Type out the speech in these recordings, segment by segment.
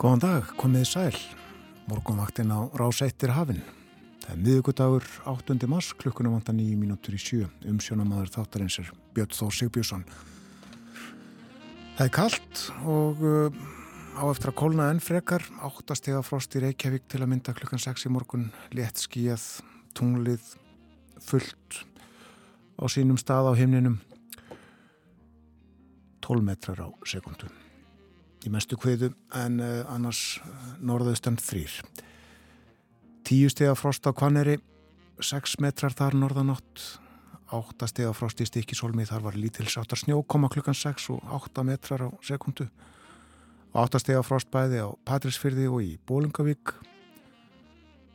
Góðan dag, komið sæl. Morgonvaktin á Rásættir hafinn. Það er miðugudagur 8. mars, klukkunum vantar nýju mínútur í sjö. Umsjónamaður þáttarins er Björn Þór Sigbjörnsson. Það er kallt og uh, á eftir að kólna enn frekar. Áttastega frost í Reykjavík til að mynda klukkan 6 í morgun. Létt skíjað, tunglið, fullt á sínum stað á himninum. 12 metrar á sekundu í mestu kviðu en uh, annars uh, norðaustan þrýr. Tíu steg af frost á Kvanneri, 6 metrar þar norðanátt, 8 steg af frost í Stikisólmi, þar var lítilsáttar snjó, koma klukkan 6 og 8 metrar á sekundu. 8 steg af frost bæði á Patrísfyrði og í Bólungavík,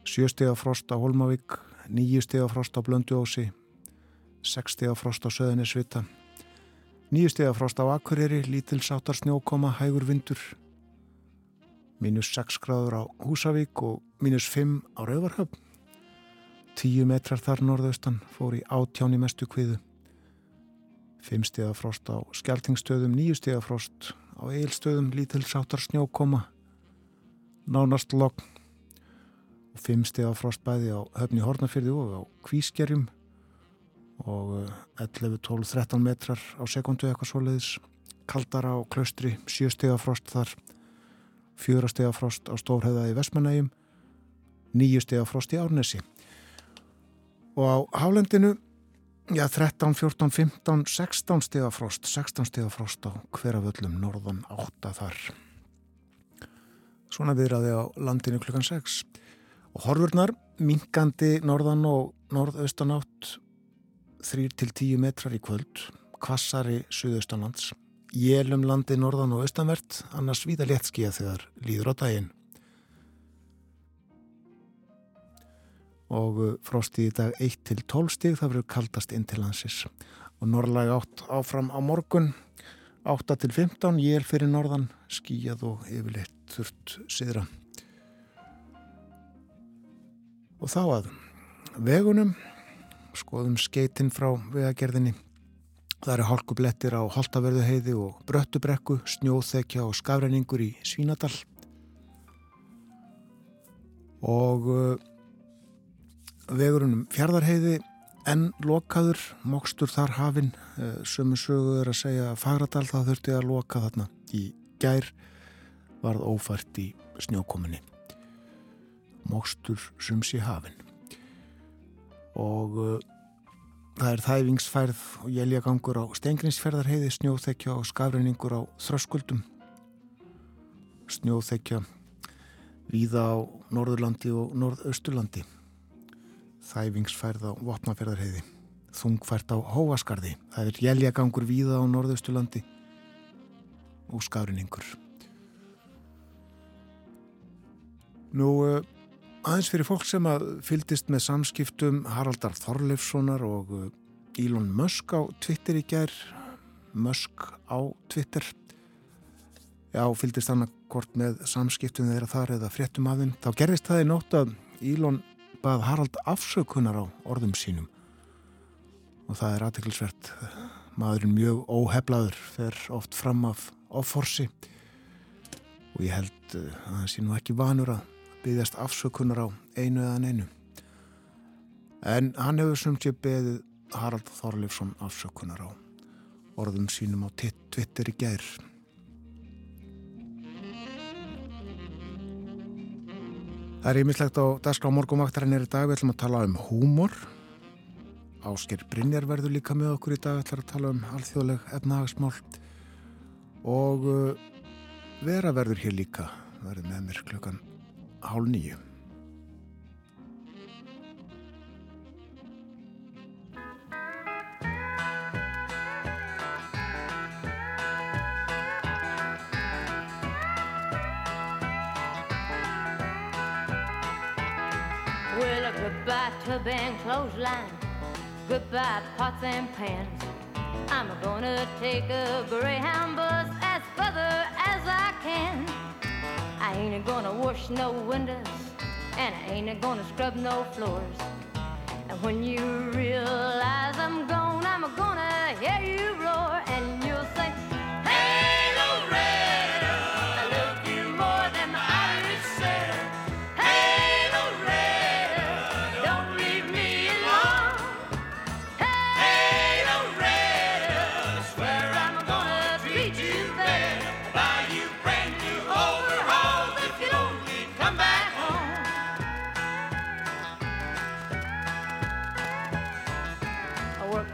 7 steg af frost á Holmavík, 9 steg af frost á Blönduósi, 6 steg af frost á Söðunisvita, Nýju steg af frost á Akureyri, lítilsáttar snjókoma, hægur vindur, mínus 6 gráður á Húsavík og mínus 5 á Rauvarhöfn. 10 metrar þar norðaustan fór í átjáni mestu kviðu. 5 steg af frost á Skeltingstöðum, 9 steg af frost á Eilstöðum, lítilsáttar snjókoma, nánast logg og 5 steg af frost bæði á Höfni Hornafyrði og á Kvískerjum og 11, 12, 13 metrar á sekundu eitthvað svoleiðis. Kaldar á klaustri, 7 stega frost þar 4 stega frost á Stórheða í Vestmanægjum 9 stega frost í Árnesi. Og á Hálendinu já 13, 14, 15 16 stega frost 16 stega frost á hverjaföllum norðan 8 þar. Svona viðraði á landinu klukkan 6 og horfurnar minkandi norðan og norðaustan átt 3-10 metrar í kvöld, kvassari suðaustanlands, jélum landi norðan og austanvert, annars víða léttskíja þegar líður á daginn. Og uh, frosti í dag 1-12 stíg, það verður kaldast inn til landsis. Og norrlæg átt áfram á morgun, 8-15, jél fyrir norðan, skíjað og yfirleitt þurft siðra. Og þá að vegunum skoðum skeitin frá vegagerðinni. Það eru hálkublettir á Holtaverðuheiði og Bröttubrekku, snjóþekja og skafræningur í Svínadal. Og uh, vegurunum Fjardarheiði enn lokaður, mokstur þar hafinn, uh, sömu söguður að segja að Fagradal það þurfti að loka þarna í gær varð ófært í snjókominni. Mokstur sums í hafinn og uh, það er þæfingsfærð og jæljagangur á stengrinsferðarheiði, snjóþekja og skafreiningur á þröskuldum. Snjóþekja víða á Norðurlandi og Norðausturlandi. Þæfingsfærð á Votnaferðarheiði þungfært á Hóaskarði. Það er jæljagangur víða á Norðausturlandi og skafreiningur Nú uh, aðeins fyrir fólk sem að fyldist með samskiptum Haraldar Þorleifssonar og uh, Elon Musk á Twitter í gær. Musk á Twitter. Já, fyldist hann akkord með samskiptum þeirra þar eða fréttum af þeim. Þá gerðist það í nótt að Elon bað Harald afsökunar á orðum sínum. Og það er aðteklisvert maðurinn mjög óheflaður fer oft fram af offorsi. Og ég held uh, að það sé nú ekki vanur að byggðast afsökunar á einu eða einu. En hann hefur sem sé beðið Harald Þorleifsson afsökunar á orðum sínum á Twitter í gær. Það er ímislegt á Daskla á morgumvaktarinn er í dag. Við ætlum að tala um húmor. Ásker Brynjar verður líka með okkur í dag. Ætlum að tala um alþjóðleg efnahagsmál og uh, vera verður hér líka verður með mér klukkan hálf nýju Well, goodbye tub and clothesline, goodbye pots and pans. I'm gonna take a Greyhound bus as further as I can. I ain't gonna wash no windows, and I ain't gonna scrub no floors. And when you realize I'm gone, I'm gonna hear you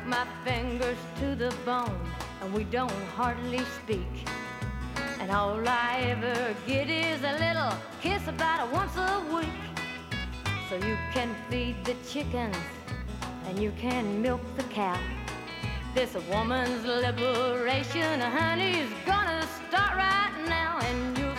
my fingers to the bone, and we don't hardly speak. And all I ever get is a little kiss about it once a week. So you can feed the chickens and you can milk the cow. This woman's liberation, honey, is gonna start right now. And you'll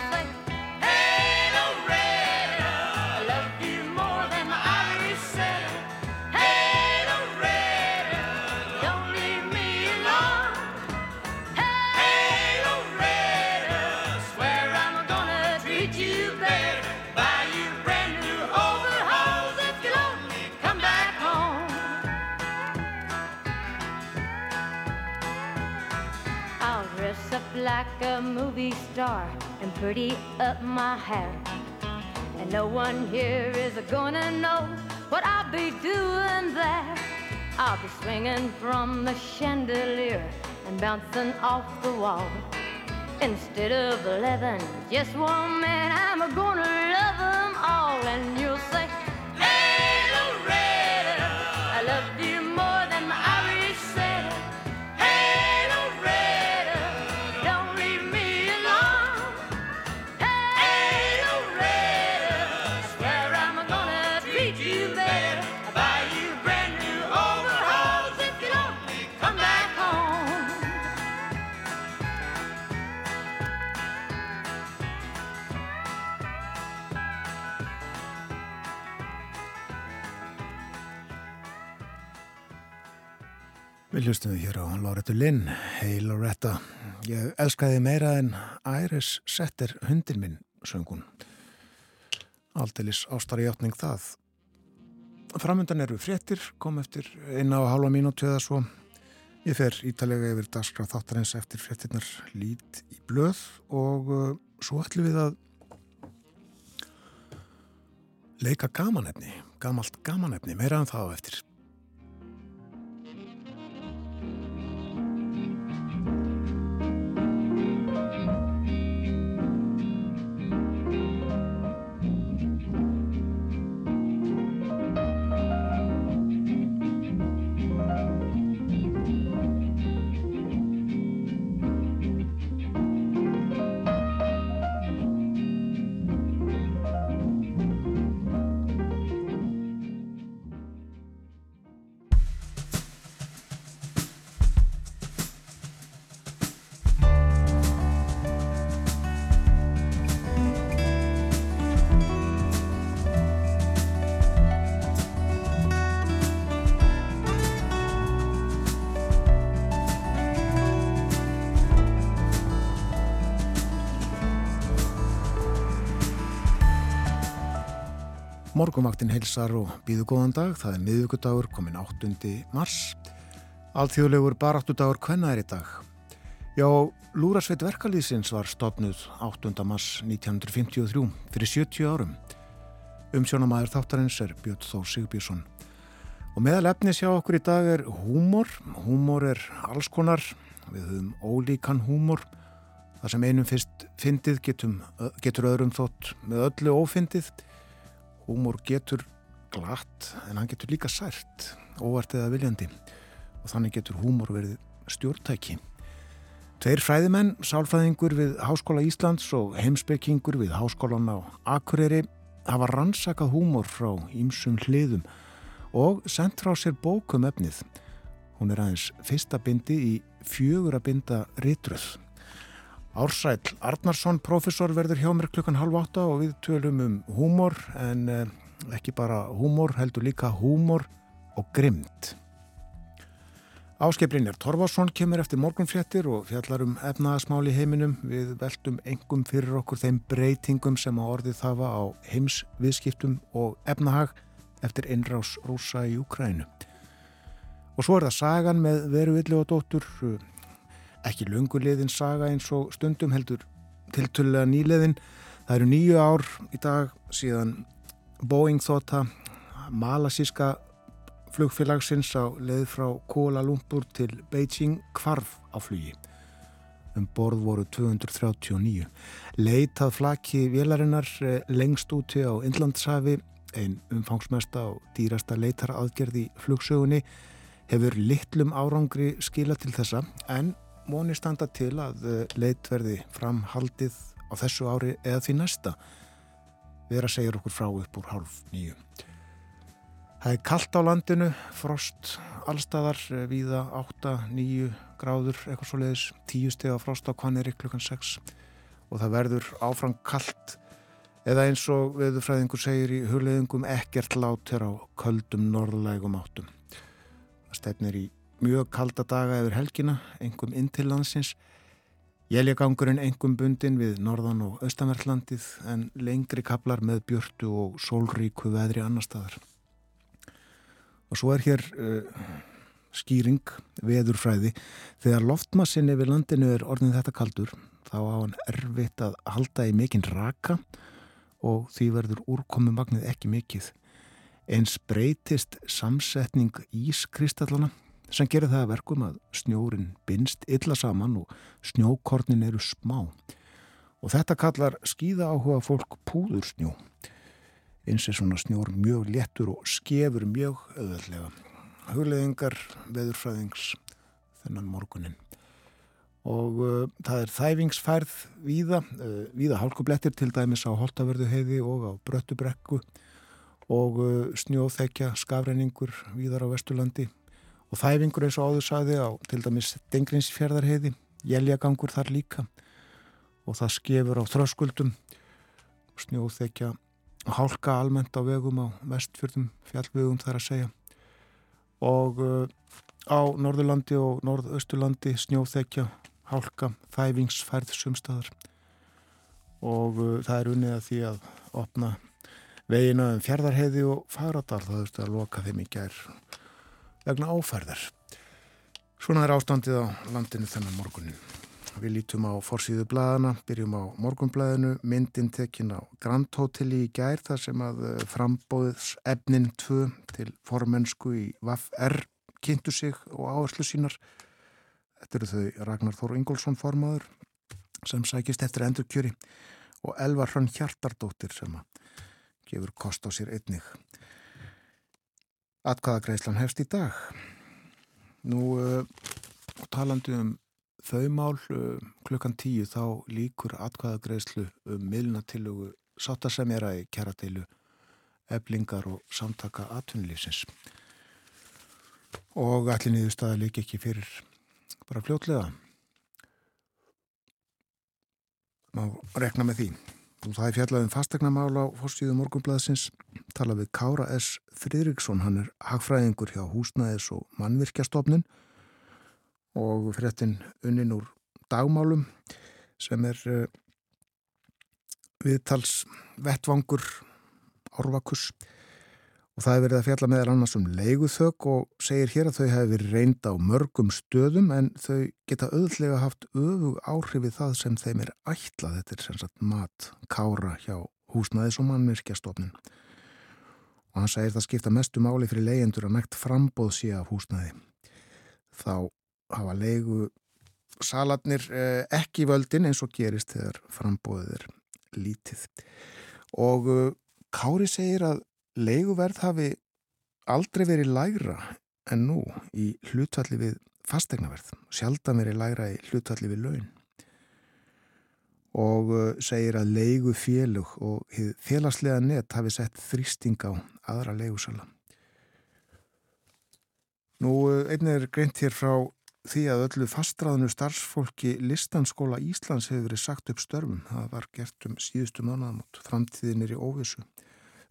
movie star and pretty up my hair. And no one here is gonna know what I'll be doing there. I'll be swinging from the chandelier and bouncing off the wall. Instead of eleven, just one man, I'm a gonna love them all. And you'll say, Við hlustum hér á Loretta Lynn, Hey Loretta. Ég elskaði meira en Iris Setter hundin minn, söngun. Aldeilis ástari hjáttning það. Framöndan eru fréttir, kom eftir eina og hálfa mínútu eða svo. Ég fer ítalega yfir dagskrá þáttarins eftir fréttinnar lít í blöð og uh, svo ætlum við að leika gamanefni, gamalt gamanefni, meira en það á eftir. Morgumvaktin heilsar og býðu góðan dag. Það er miðugudagur, komin 8. mars. Alþjóðlegur baráttudagur hvenna er í dag. Já, Lúrasveit verkalýðsins var stopnuð 8. mars 1953 fyrir 70 árum. Umsjónamaður þáttarins er Björn Þór Sigbjörnsson. Og meðal efnis hjá okkur í dag er húmor. Húmor er alls konar. Við höfum ólíkan húmor. Það sem einum fyrst fyndið getum, getur öðrum þótt með öllu ófyndið. Húmor getur glatt en hann getur líka sært, óvart eða viljandi og þannig getur húmor verið stjórntæki. Tveir fræðimenn, sálfræðingur við Háskóla Íslands og heimsbyggingur við Háskólan á Akureyri hafa rannsakað húmor frá ímsum hliðum og sendt frá sér bókum efnið. Hún er aðeins fyrsta bindi í fjögur að binda ritruð. Ársæl Arnarsson, professor, verður hjá mér klukkan halv átta og við tölum um húmor en eh, ekki bara húmor, heldur líka húmor og grimmt. Áskiplinir Torfarsson kemur eftir morgunfléttir og fjallar um efnaðasmál í heiminum við veldum engum fyrir okkur þeim breytingum sem á orðið þafa á heimsviðskiptum og efnahag eftir innrás rúsa í Ukrænu. Og svo er það sagan með veru villi og dóttur, ekki lungulegðin saga eins og stundum heldur tiltölulega nýleðin. Það eru nýju ár í dag síðan Boeing þóta malasíska flugfélagsins á leið frá Kuala Lumpur til Beijing kvarf á flugi. Um borð voru 239. Leitað flaki vélarinnar eh, lengst úti á Inlandshafi, einn umfangsmesta og dýrasta leitaraðgerði flugsögunni, hefur litlum árangri skila til þessa en móni standa til að eh, leitverði framhaldið á þessu ári eða því næsta. Vera segir okkur frá upp úr hálf nýju. Það er kallt á landinu, frost allstaðar, eh, víða 8-9 gráður, eitthvað svo leiðis, 10 steg á frost á Kvaneri klukkan 6 og það verður áfram kallt eða eins og veðurfræðingur segir í huleyðingum ekkert lát hér á köldum norðlægum áttum. Það stefnir í mjög kalda daga yfir helgina, engum inn til landsins, Jæljagangurinn engum bundin við norðan og austanverðlandið en lengri kaplar með björtu og sólríku veðri annar staðar. Og svo er hér uh, skýring, veðurfræði. Þegar loftmassin yfir landinu er orðin þetta kaldur, þá á hann erfitt að halda í mikinn raka og því verður úrkomi magnið ekki mikið. Eins breytist samsetning ískristallana sem gerir það að verkum að snjórin binst illa saman og snjókornin eru smá. Og þetta kallar skýða áhuga fólk púður snjó eins er svona snjór mjög léttur og skefur mjög auðveldlega. Hugleðingar veðurfræðings þennan morgunin. Og uh, það er þæfingsfærð víða, uh, víða hálkublettir til dæmis á Holtaverðu heiði og á Bröttubrekku og uh, snjóþekja skafreiningur víðar á Vesturlandi og þæfingur eins og áður sagði á til dæmis Dengrinsfjörðarheiði, jæljagangur þar líka. Og það skefur á þröskuldum snjóþekja hálka almennt á vegum á vestfjörðum fjallvegum þar að segja. Og uh, á Norðurlandi og Norðausturlandi snjóþekja, hálka, þæfingsfærð sumstaðar og uh, það er unnið að því að opna veginu um fjörðarheiði og fagradar það þurfti að loka þeim í gær vegna áfærðar Svona er ástandið á landinu þennan morgunin Við lítum á forsýðu blæðana, byrjum á morgunblæðinu, myndin tekin á Grand Hotel í gær þar sem að eh, frambóðs efnin 2 til formensku í VAF-R kynntu sig og áherslu sínar. Þetta eru þau Ragnar Þór Ingólfsson formaður sem sækist eftir endurkjöri og Elvar Hrönn Hjartardóttir sem að gefur kost á sér einnig. Atkvæðagreislan hefst í dag. Nú uh, talandi um þau mál uh, klukkan tíu þá líkur atkvæðagreðslu um miðlunatillugu sáttasemjara í kjaradeilu eblingar og samtaka atvinnlýsins og allir niður staða líki ekki fyrir bara fljótlega. Má rekna með því og það er fjallað um fastegnamála á fórstíðu morgunblæðsins tala við Kára S. Fridriksson hann er hagfræðingur hjá húsnæðis og mannvirkjastofnun. Og fréttin unnin úr dagmálum sem er uh, viðtals vettvangur orvakus. og það er verið að fjalla meðal annars um leiguþög og segir hér að þau hefur verið reynda á mörgum stöðum en þau geta auðvitlega haft öfug áhrifið það sem þeim er ætlað, þetta er sem sagt mat kára hjá húsnaðis og mannvirkjastofnin og hann segir það skipta mestu máli fyrir leyendur að nægt frambóð sé af húsnaði þá hafa leigu salatnir eh, ekki völdin eins og gerist þegar frambóðið er lítið. Og eh, Kári segir að leiguverð hafi aldrei verið lægra en nú í hlutvalli við fastegnaverð, sjaldan verið læra í hlutvalli við laun og uh, segir að leigu félug og félagslega net hafi sett þrýsting á aðra leigusala. Nú, uh, einnig er greint hér frá því að öllu fastræðinu starfsfólki Listanskóla Íslands hefur verið sagt upp störfum. Það var gert um síðustu mánuðamót. Framtíðin er í óvissu.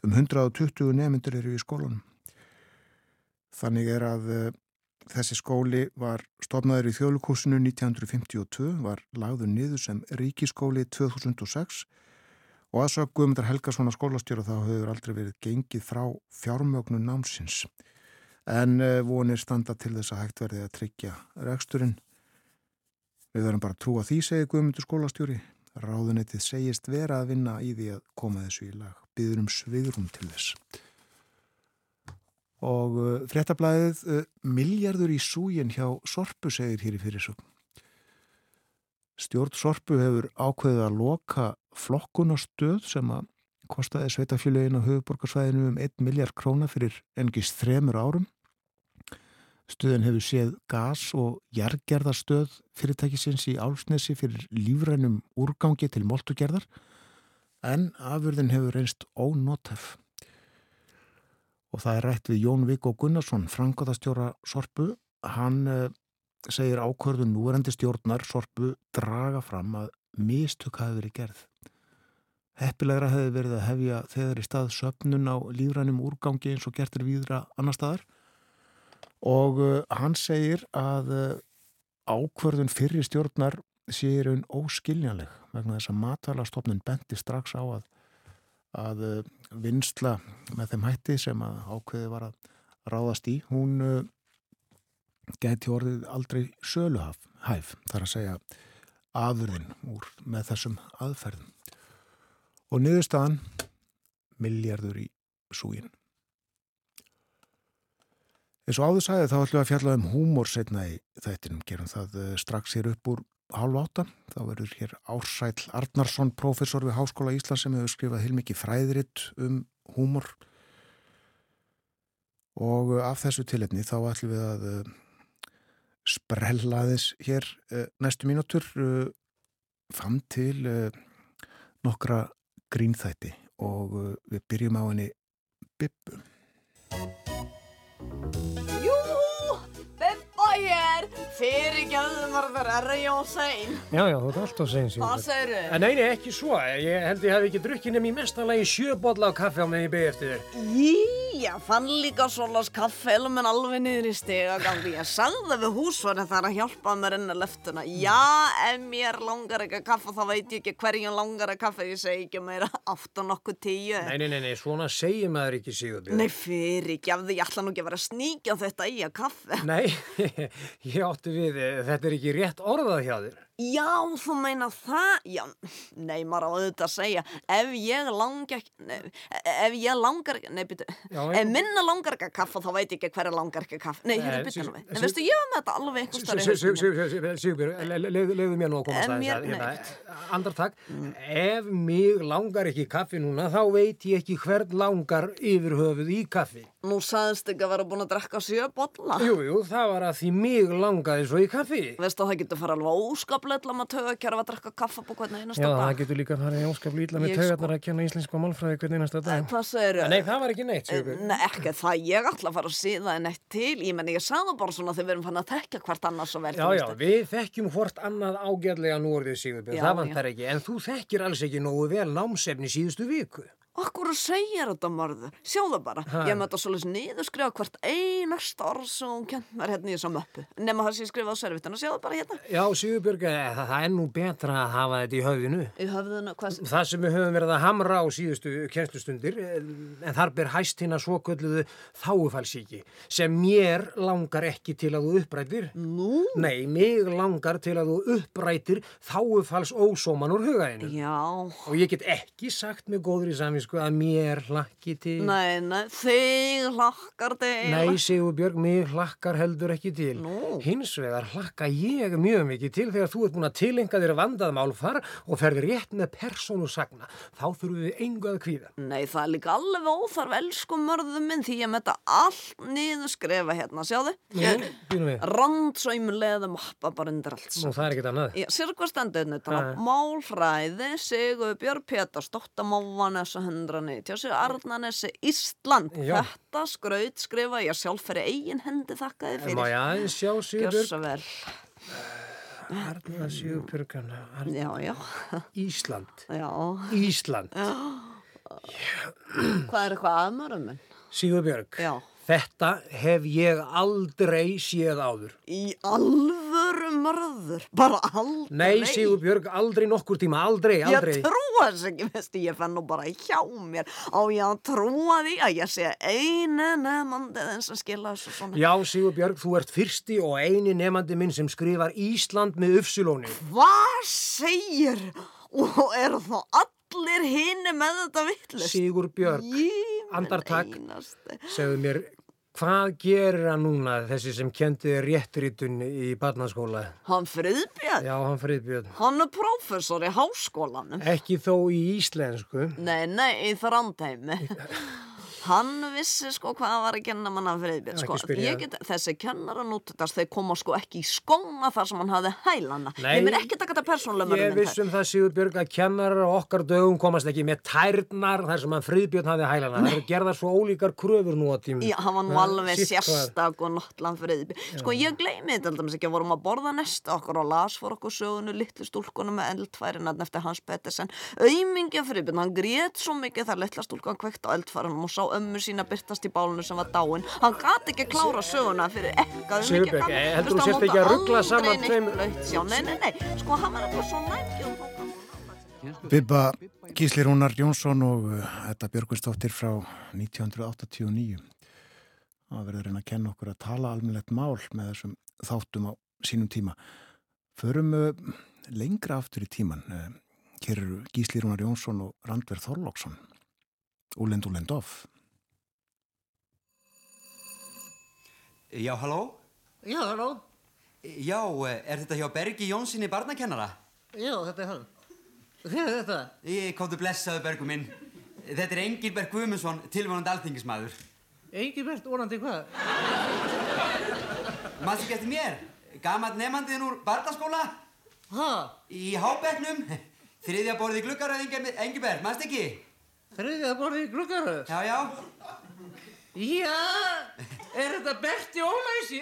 Um 120 nefndur eru í skólanum. Þannig er að uh, þessi skóli var stofnaður í þjóðlukúsinu 1952, var lagður niður sem ríkiskóli 2006 og aðsaka Guðmundar Helgarssona skólastjóra þá hefur aldrei verið gengið frá fjármögnun námsins en uh, vonir standa til þess að hægt verði að tryggja reksturinn. Við verðum bara að trúa því, segir Guðmundur skólastjóri. Ráðunettið segist vera að vinna í því að koma þessu í lag. Byður um svigrum til þess. Og uh, fréttablaðið uh, miljardur í súgin hjá Sorpu segir hér í fyrirsögn. Stjórn Sorpu hefur ákveðið að loka flokkunastöð sem að kostaði sveitafjöluðin á höfuborgarsvæðinu um 1 miljard króna fyrir engist þremur árum. Stöðin hefur séð gas- og jargerðarstöð fyrirtækisins í Álsnesi fyrir lífrænum úrgangi til moltugerðar en afurðin hefur reynst ónótef. Og það er rætt við Jón Viggo Gunnarsson, frangotastjóra Sorpu. Hann uh, segir ákvörðun núverandi stjórnar Sorpu draga fram að mistök hafi verið gerð. Heppilegra hefði verið að hefja þegar í stað söpnun á lífrænum úrgangi eins og gertir víðra annar staðar og uh, hann segir að uh, ákvörðun fyrir stjórnar séir einn óskiljanleg vegna þess að matalastofnun bendi strax á að, að uh, vinsla með þeim hætti sem að ákveði var að ráðast í, hún geti orðið aldrei söluhæf, þar að segja afurðin úr með þessum aðferðum og niðurstaðan miljardur í súgin. Eins og áður sagði þá ætlum við að fjalla um húmor setna í þættinum, gerum það eh, strax hér upp úr hálf átta. Þá verður hér Ársæl Arnarsson, professor við Háskóla Íslands sem hefur skrifað heilmikið fræðiritt um húmor og eh, af þessu tilhefni þá ætlum við að eh, sprella þess hér næstu mínútur fann til nokkra grínþætti og við byrjum á henni Bippu. Jú, Bippa hér, fyrir gæðum var það er ég á sæn. Já, já, þú ert alltaf sæn, Sigur. Hvað segir þau? Nei, nei, ekki svo. Ég held ég hef ekki drukkið nefn í mestanlegi sjöbodla á kaffe á með ég beði eftir þér. Jí, ég fann líka svolas kaffeilum en alveg niður í stigagangi. Ég sagði við húsvarinn þar að hjálpa mér inn að leftuna. Já, ef mér langar ekki að kaffa þá veit ég ekki hverjum langar að kaffa. Ég segi ekki meira átt og nokkuð tíu. Nei, nei, nei, nei, svona segir maður ekki, Sigurbjörn. Nei, fyrir ekki, af því ég ætla nú ekki að vera sníkja þetta í að kaffe. Nei, ég átti við, þetta er ekki rétt orðað hjá þér. Já, þú meina það? Já, nei, maður á auðvitað að segja, ef ég langar ekki, nei, ef ég langar ekki, nei, byrju, ef minna langar ekki að kaffa, þá veit ég ekki hverja langar ekki að kaffa. Nei, hérna, byrju nú við. Nei, veistu, ég var með þetta alveg eitthvað starf. Sigurbjörg, leiðu mér nú að koma að það hérna. Andartak, ef mig langar ekki kaffi núna, þá veit ég ekki hvern langar yfir höfuð í kaffi. Nú saðist ekki að vera búin að drekka sjö botla. Jú, jú, það var að því mig í það fara óskaplega illa með tögakjara að drekka kaffa på hvern einasta Já, dag. Já, það getur líka farið óskaplega illa með tögarnar sko... að kenna íslensku og málfræði hvern einasta dag. Segir þau? Nei, það var ekki neitt, Sjögur. Nei, ekki það. Ég ætla að fara að síða en eitt til. Ég menn, ég sagði bara svona þegar við erum fann að þekka hvert annars verð. Já, já, við þekkjum hvort annað ágæðlega nú orðið, Sigurbjörn. Það vantar ekki. En þú þekkir alls ekki nógu vel námsefni síðustu viku. Akkur að segja þetta marður, sjáðu bara, ha. ég með þetta svolítið niðurskrifa hvert einasta orð sem hún kent mér hérna í þessum möppu, nema það sem ég skrifaði á servituna, sjáðu bara hérna. Já, Sigurbjörg, það, það er nú betra að hafa þetta í höfðinu. Í höfðinu, hvað? Það sem við höfum verið að hamra á síðustu kjenslustundir, en þar ber hæst hinn að svokölluðu þáufalsíki, sem mér langar ekki til að þú upprætir. Nú? Nei, mig langar til að þú upprætir þáufals sko að mér hlakki til. Nei, nei, þig hlakkar til. Nei, Sigur Björg, mér hlakkar heldur ekki til. Nú. Hins vegar hlakka ég mjög mikið til þegar þú ert búin að tilenga þér vandaðmálfar og ferði rétt með persónu sagna. Þá þurfum við engu að kvíða. Nei, það er líka alveg óþarf elskumörðum minn því ég metta allt niður skrefa hérna, sjáðu? Randsæmulegða mappa bara undir allt. Nú, það er ekkit annað. Sirkvastendur, hérna? málfræði Sigur Björg Pétur, stóttamávan þess að 1990 Arnanesi, Ísland Já. Þetta skraut skrifa ég sjálf fyrir eigin hendi þakkaði fyrir Má ég aðeins sjá Sjöbjörg Arna Sjöbjörgana Arna. Ísland Já. Ísland Já. Hvað er eitthvað aðmörðum? Sjöbjörg Já Þetta hef ég aldrei séð áður. Í alvöru mörður, bara aldrei. Nei, Sigur Björg, aldrei nokkur tíma, aldrei, aldrei. Ég trúa þess ekki, veistu, ég fann nú bara hjá mér á ég trúa því að ég sé einu nefnandi þess að skila þessu svona. Já, Sigur Björg, þú ert fyrsti og eini nefandi minn sem skrifar Ísland með uppsilóni. Hvað segir? Og eru þá allir hini með þetta vittlust? Sigur Björg, Ég andartak. segðu mér, hvað gerir hann núna, þessi sem kendi réttritun í barnaskóla? Hann friðbjörn, Já, hann Friðbjörn. hann er prófessor í háskólanum. Ekki þó í íslensku. Nei, nei, í þrandheimi. Hann vissi sko hvað var að kenna manna friðbjörn sko. Get, þessi kennara nútutast þeir koma sko ekki í skóna þar sem hann hafði hælana. Nei. Ég mér ekki taka þetta persónulega Ég viss um það, Sigur Björg, að kennarar á okkar dögum komast ekki með tærnar þar sem hann Friðbjörn hafði hælana. Það eru gerðar svo ólíkar kröfur nú á tímum. Já, hann var nú alveg sérstak og nottlan friðbjörn. Sko ég gleymi þetta alltaf ekki að vorum að borða nesta okkur og las for okkur sögunu litlu stúlkunum með eldfærinarn eftir Hans Pettersen. Ömmu sína byrtast í bálunu sem var dáin. Hann gati ekki klára söguna fyrir ekka. Sigurbjörg, eh, heldur þú sért ekki að rugla saman tveim-. Nei, nei, nei, sko hann var eitthvað svo hann. Bibba Gísli Rúnar Jónsson og þetta Björgvinsdóttir frá 1989 það verður reyna að kenna okkur að tala almennlegt mál með þessum þáttum á sínum tíma förum uh, lengra aftur í tíman hér eru Gísli Rúnar Jónsson og Randverð Þorlóksson Úlend Úlend Off Já, halló? Já, halló. Já, eh, er þetta hjá Bergi Jónssoni barnakennara? Já, þetta er hann. Hver er þetta? Ég komdu blessaðu Bergu minn. Þetta er Engilbert Guðmundsson, tilvonandi alþingismæður. Engibert, orðandi hvað? Manstu ekki eftir mér? Gamalt nefnandiðin úr barnaskóla? Ha? Í hábekknum? Þriðja borðið gluggaröð, Engilbert, manstu ekki? Þriðja borðið gluggaröð? Já, já. Já, er þetta Berti Ólæsi?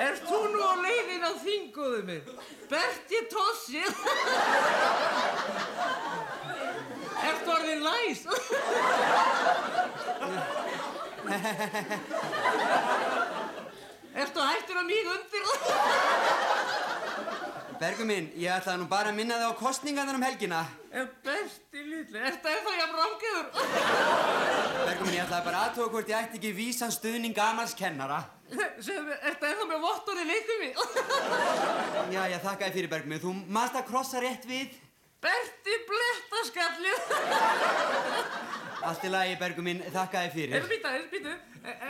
Erst þú nú á leiðin á þinguðu mig? Berti Tossi? Ertu orðin læs? Ertu hættur að míg undir? Bergu minn, ég ætlaði nú bara að minna þig á kostningarnar um helgina. En Berti litli, ertu ennþá jafn rámgeður? Bergu minn, ég ætlaði bara aðtóka hvort ég ætti ekki vísan stuðning gamals kennara. Segðu, ertu ennþá með vottorði leikumi? Já, ég þakka þér fyrir Bergu minn. Þú manst að krossa rétt við. Berti blettaskallið. Allt í lagi, Bergu minn, þakka þér fyrir. Ertu býta, ertu býta,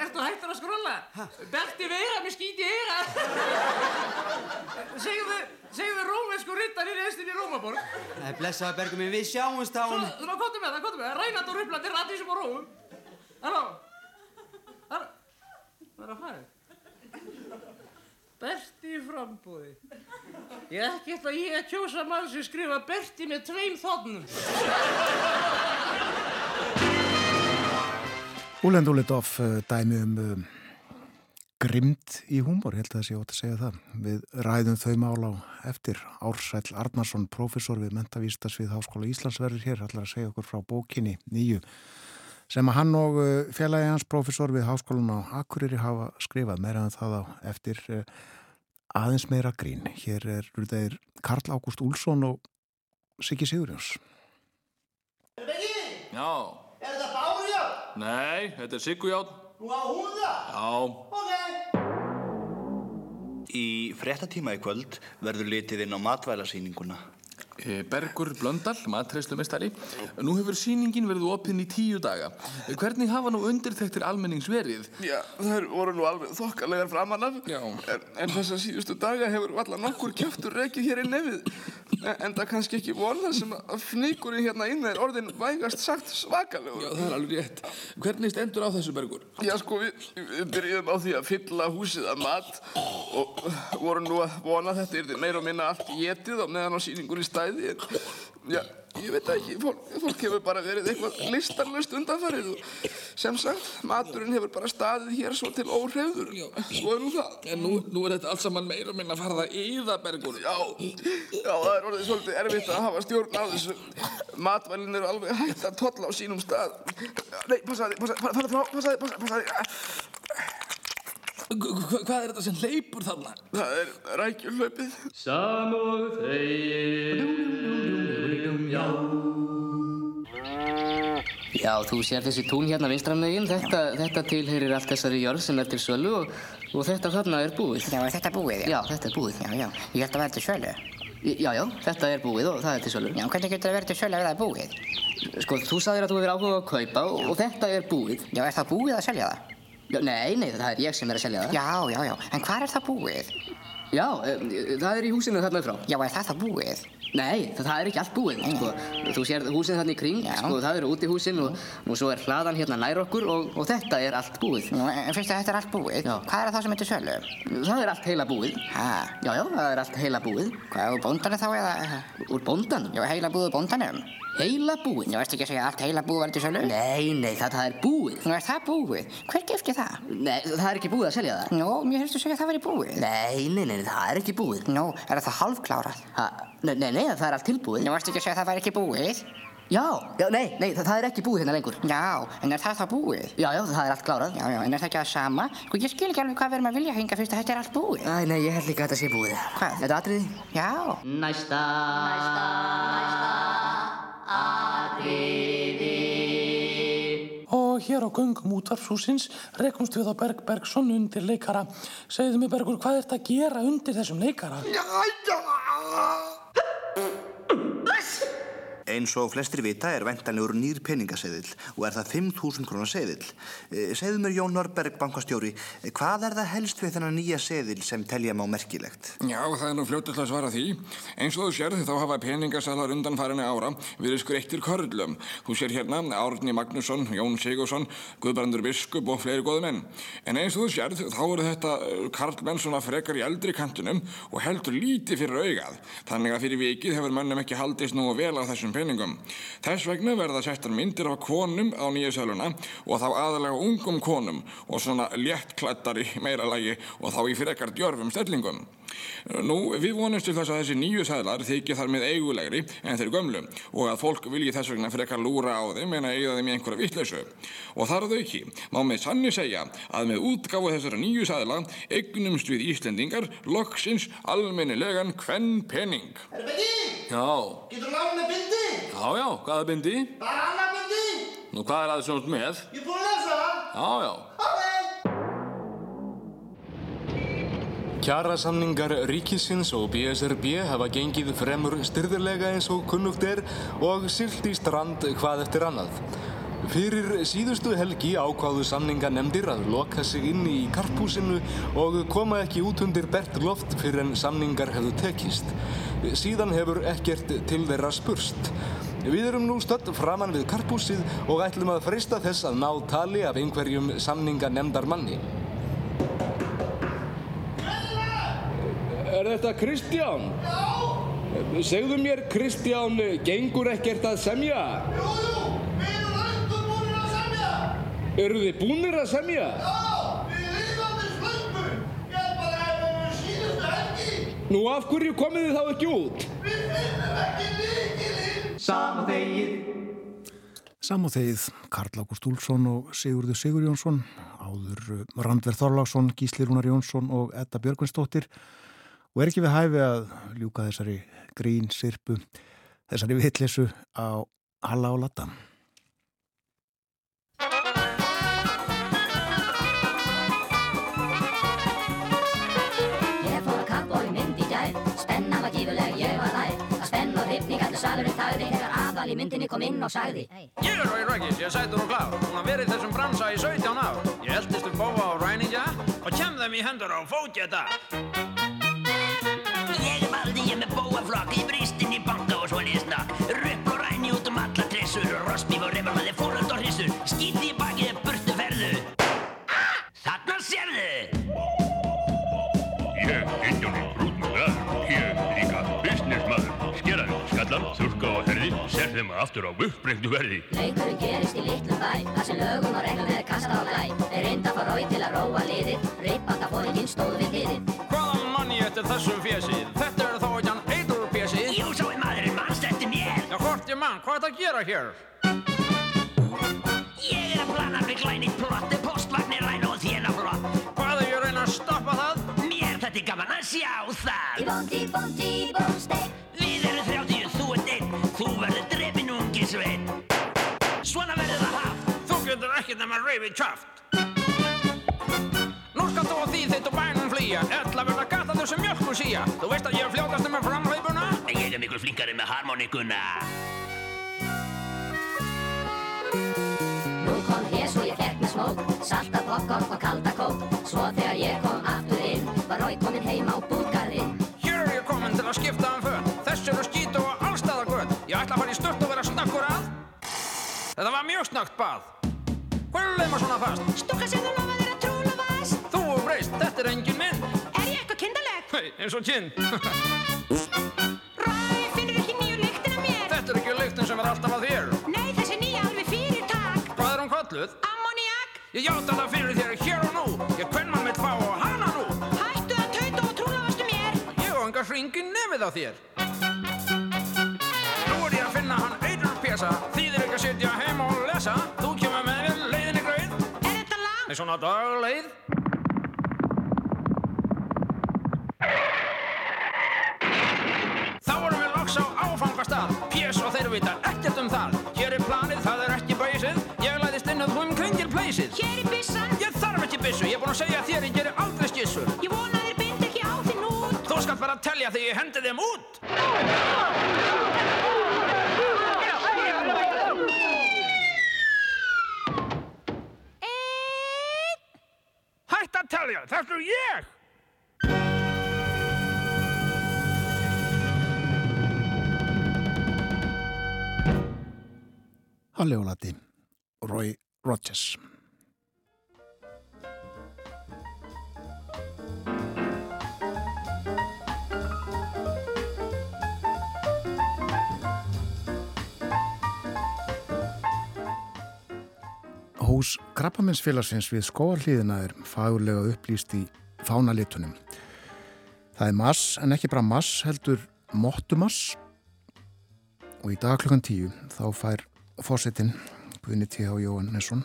ertu hættur að skrolla? Berti vera með skíti í eira. Segðu, segðu rómensku rittar í restin í Rómaborg. Nei, blessaðu Bergu minn, við sjáumst á... Svo, svo komdu með það, komdu með það, rænat og rupplandi ratísum og róum. Halló? Halló? Það er að fara. Berti í frambúði. Ég ekki ætla ég að kjósa mann sem skrifa Berti með tveim þotnum. Úlend Úlend Off uh, dæmi um uh, grimd í húmor, held að það sé ótt að segja það. Við ræðum þau mál á eftir. Ársæll Arnarsson, professor við Mentavístasvið Háskóla Íslands verður hér, allar að segja okkur frá bókinni nýju sem að hann og uh, félagi hans professor við Háskólan á Akureyri hafa skrifað meira en það á eftir uh, aðeins meira grín. Hér er þeir Karl Ágúst Úlsson og Siggi Sigurjóns. Já. Er þetta bárjárn? Nei, þetta er Sigurjárn. Nú á hún það? Já. Ok. Í fréttatíma í kvöld verður litið inn á matvælasýninguna. Eh, Bergur Blöndal, matreistlumestari. Nú hefur síningin verið opinn í tíu daga. Hvernig hafa nú undirþektir almennings verið? Já, það voru nú alveg þokkarlegar framann af. Já. En, en þessa síðustu daga hefur valla nokkur kjöftur reykið hér í nefið. En, en það kannski ekki vonað sem að fnýkurinn hérna inn er orðin vægast sagt svakalegur. Já, það er alveg rétt. Hvernig stendur á þessu Bergur? Já, sko, við, við byrjuðum á því að fylla húsið að mat og vorum nú að vona að þetta er meira og minna allt getið og meðan á síningur í stæði en já, ég veit ekki, fólk, fólk hefur bara verið eitthvað listarlust undanfarið og sem sagt, maturinn hefur bara staðið hér svo til óhrefður, svo er nú það. En nú, nú er þetta allt saman meira minna að fara það yða Bergur. Já, já, það er orðið svolítið erfitt að hafa stjórn á þessu. Matvælinn eru alveg hægt að tolla á sínum stað. Nei, passaði, passaði, passaði, passaði, passaði, passaði. Hvað er þetta sem leipur þarna? Það er rækjuhlaupið. Samúð þegir, já. Já, þú sér þessi tún hérna vinstramegin, þetta, þetta tilheyrir allt þessari jörð sem er til sölu og, og þetta þarna er búið. Já, er þetta búið? Já, þetta er búið. Já, já, ég held að vera til sölu. Já, já, þetta er búið og það er til sölu. Já, hvernig getur það verið til sölu ef það er búið? Sko, þú sagðir að þú hefur áhuga að kaupa og, og þetta er búið. Já, er það búið að selja það? Nei, nei, það er ég sem er að selja það. Já, já, já, en hvað er það búið? Já, um, það er í húsinu þarna frá. Já, er það það búið? Nei, það, það er ekki allt búið, sko. Þú sér húsin þarna í kring, Já. sko, það eru útihúsin og, og svo er hlaðan hérna nær okkur og, og þetta er allt búið. Nú, en fyrst að þetta er allt búið, Já. hvað er það sem til sölu? Það er allt heila búið. Hæ? Já, já, það er allt heila búið. Hvað, úr bóndanum þá eða? Úr bóndanum? Já, heila búið úr bóndanum? Heila búið? Já, ertu ekki að segja allt heila búið verið til sölu? Nei, nei, það, það er búið. Nú, er það búið? Hver gifti það? Nei, það er ekki búið að selja það. Nú, mér hefstu segja að það verið búið. Nei, nei, nei, það er ekki búið. Nú, er það halvklárað? Ha, nei, nei, nei, það er allt tilbúið. Nú, ertu ekki að segja að það væri ekki búið? Já, já, nei, nei, það, það er ekki búið hérna lengur. Já, en er það það búið? Já, já, það er allt klárað. Já, já, en er það ekki það sama? Sko, ég skil ekki alveg hvað við erum að vilja hinga fyrst að þetta er allt búið. Æ, nei, ég held líka að þetta sé búið. Hvað? Þetta atriði? Já. Næsta, næsta, næsta atriði. Hér á göngum útvarpshúsins rekumst við á Berg Bergson undir leikara. Segðu mig Bergur, hvað ert að gera undir þessum leikara? Eins og flestir vita er væntanlegur nýr peningaseðil og er það 5.000 krónar seðil. Eh, Segðu mér Jón Norberg, bankastjóri, eh, hvað er það helst við þennan nýja seðil sem telja má merkilegt? Já, það er nú fljóttill að svara því. Eins og þú sérð þá hafa peningasalar undanfærinni ára verið skreittir körlum. Þú sér hérna Árni Magnússon, Jón Sigursson, Guðbrandur Biskup og fleiri góði menn. En eins og þú sérð þá eru þetta eh, karlmenn svona frekar í eldri kantunum og heldur lítið fyrir augað. Þannig að fyrir peningum. Þess vegna verða settar myndir af konum á nýju söluna og þá aðalega ungum konum og svona léttklættari meira lagi og þá í frekar djörfum stellingum. Nú, við vonumst til þess að þessi nýju sæðlar þykja þar með eigulegri en þeir gömlu og að fólk vilji þess vegna frekar lúra á þeim en að eiga þeim í einhverja vittleysu. Og þar að auki má með sanni segja að með útgáfu þessara nýju sæðla eignumst við Íslendingar loksins almennilegan kvenn pening. Er bindi? Já, Getur lág með bindi? já, já, hvaða bindi? Bara annað bindi? Nú, hvað er aðeins svona með? Ég er búinn að lesa það. Já, já. Ok. Kjarasamningar ríkisins og BSRB hafa gengið fremur styrðilega eins og kunnugt er og silt í strand hvað eftir annað. Fyrir síðustu helgi ákváðu samninganemndir að loka sig inn í karpúsinu og koma ekki út undir bert loft fyrir en samningar hefðu tekist. Síðan hefur ekkert til þeirra spurst. Við erum nú stödd framann við karpúsið og ætlum að freista þess að ná tali af einhverjum samninganemndar manni. Er þetta Kristján? Já! Segðu mér, Kristján, gengur ekkert að semja? Jú, jú, við erum löngu búinir að semja. Eru þið búnir að semja? Já, við lífandi slöngu. Ég er bara að við síðustu helgi. Nú, af hverju komið þið þá ekki út? Við finnum ekki líkilinn. Sama þegið. Sama þegið, Karl Ágúst Úlfsson og Sigurður Sigur Jónsson, áður Randverð Þorláksson, Gísli Rúnar Jónsson og Edda Björgvinsdóttir og er ekki við hæfi að ljúka þessari grín, sirpu, þessari vittlesu á Halla og Latta. Ég fór að kappbói mynd í gær, spennan var gífuleg, ég var nær, að spenn og hrifning salurinn þagði þegar aðal í myndinni kom inn og sagði Ég er Rói Rækis, ég er sætur og klár Hún har verið í þessum bransa í 17 ár. Ég eldist upp bófa á ræningja og kem þeim í hendur á fótjeta Ég er valdi ég með bóaflokk í banka og svolítið snakk Rupp og ræni út um alla trissur Rossbíf og reymalaði fóröld og hrissur Skíti í bakið burtu ferðu ah, Þarna sérðu Ég, Indjóni, rútmaður, ég líka businessmaður, skeraði, skallan, þurrka og herði, ser þeim aftur á uppbrengtu verði. Leikurinn gerist í litlum bæ, þar sem lögum og reglum er kasta á glæ. Þeir reynda að fá Rói til að róa liðið, rippandafóringinn stóð við liðið. Hvaðan mann ég eftir þessum fjesið? Hvað er þetta að gera hér? Ég er að plana með glænit plott, postvagnir ræn og þénaflott. Hvað er ég að reyna að stoppa það? Mér þetta er gaman að sjá það. Í bóndi, bóndi, bónstein. Við erum þrjátíu, þú ert einn, þú verður drefin ungi sveinn. Svona verður það haft. Þú getur ekkert nema reyfið kjáft. Nú skal þú og því þitt og bænum flýja, ella verða gata þau sem mjölk og síja. Þú veist að ég er fljótast með framleipuna? Ég er miklu flinkari með harmonikuna. Nú kom hér svo ég fekk með smók, salta popcorn og kalda kók. Svo þegar ég kom aftur inn, var Rói kominn heim á búgarðinn. Hér er ég komin til að skipta um föt. Þess eru skýtu og allstaða gött. Ég ætla að fara í stört og vera snöggur að. Þetta var mjög snögt bað. Hvað er leima svona fast? Stúka sem þú lofaðir að trúla vast. Þú og breyst, þetta er engin minn. Er ég eitthvað kindaleg? Hei, eins og kinn. Rói, finnur ekki nýju lyktina mér? Þetta er ekki lyktin sem er alltaf að þér. Kalluð? Ammoniak. Ég játa það fyrir þér hér og nú. Ég hvern mann mitt fá og hana nú. Hættu að tauta og trúla vastu mér. Ég og enga hringi nefið á þér. Nú er ég að finna hann eitur pjasa. Þýðir ekki að sitja heim og lesa. Þú kemur með mér leiðinni gröð. Er þetta lag? Nei, svona dagleið. Þá erum við loks á áfangastað. Pjess og þeir vita ekkert um það. Um kringir pleysið. Hér er byssan. Ég þarf ekki byssu, ég er búinn að segja þér ég gerir aldrei skissur. Ég vona þér bind ekki á þinn út. Þú skalt bara telja þegar ég hendi þeim út. Hætt að telja, þetta er ég! Halli og lati, Roy Rogers. Hús Krabbaminsfélagsins við skóarlíðina er fagurlega upplýst í fánalitunum. Það er mass en ekki bara mass heldur mottumass og í dag klukkan tíu þá fær fórsetin Guðni T.H. Jóhannesson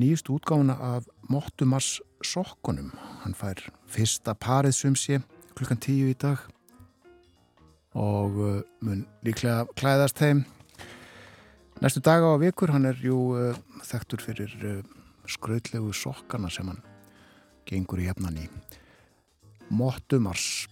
nýjust útgáfuna af mottumass sokkunum. Hann fær fyrsta parið sumsi klukkan tíu í dag og uh, mun líklega klæðast þeim Næstu daga á vikur, hann er jú uh, þekktur fyrir uh, skrautlegu sokkana sem hann gengur í hefnan í Mottumars.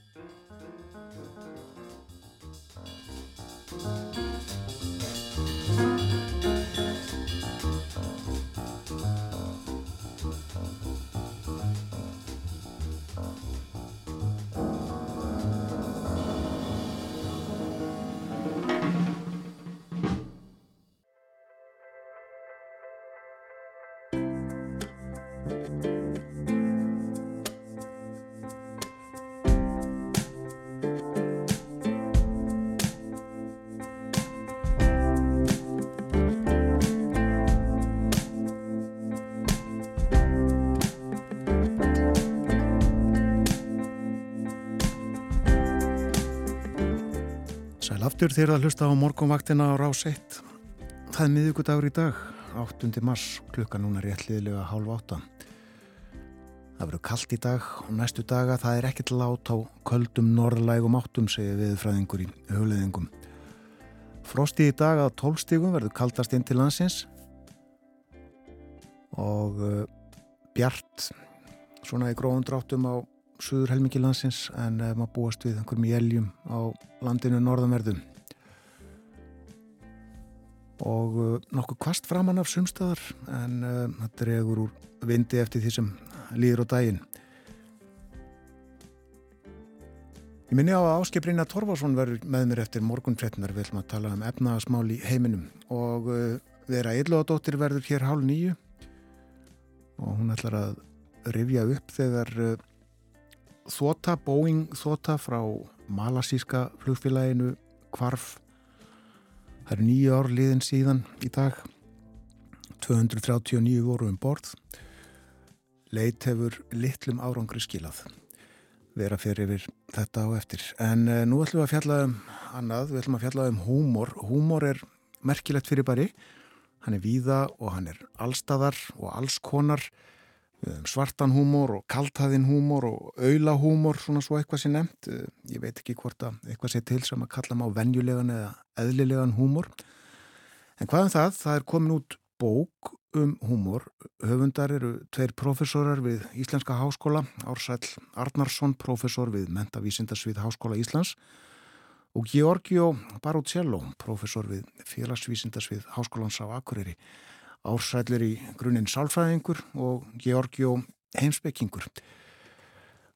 Aftur þér að hlusta á morgunvaktina á rás 1. Það er miðugudagur í dag, 8. mars, klukka núna réttliðilega hálf átta. Það verður kallt í dag og næstu daga það er ekkert lát á köldum norðlægum áttum, segir viðfræðingur í höfleðingum. Frosti í dag að 12 stígum verður kaldast inn til landsins og uh, bjart svona í gróðundráttum á suður helmingi landsins en maður búast við einhverjum jæljum á landinu norðanverðum og uh, nokkuð kvast framann af sumstaðar en það dregur úr vindi eftir því sem líður á daginn. Ég minni á að Áskiprinna Torfarsson verður með mér eftir morgunfrettinar við ætlum að tala um efnaðasmál í heiminum. Og vera Eilóðadóttir verður hér hálf nýju og hún ætlar að rifja upp þegar uh, þóta, Boeing þóta frá malasíska flugfélaginu kvarf það eru nýju ár liðin síðan í dag. 239 voru um borð. Leit hefur litlum árangri skilað vera fyrir yfir þetta á eftir. En uh, nú ætlum við að fjalla um annað, við ætlum að fjalla um húmor. Húmor er merkilegt fyrir bari hann er víða og hann er allstæðar og allskonar svartan húmor og kaltæðin húmor og auðlahúmor, svona svo eitthvað sé nefnt. Ég veit ekki hvort að eitthvað sé til sem að kalla maður venjulegan eða eðlilegan húmor. En hvað um það? Það er komin út bók um húmor. Höfundar eru tveir profesorar við Íslenska Háskóla, Ársæl Arnarsson, profesor við Mentavísindarsvið Háskóla Íslands og Georgio Barucello, profesor við félagsvísindarsvið Háskólans á Akureyri ársætlir í grunninn sálfræðingur og Georgio heimsbyggingur.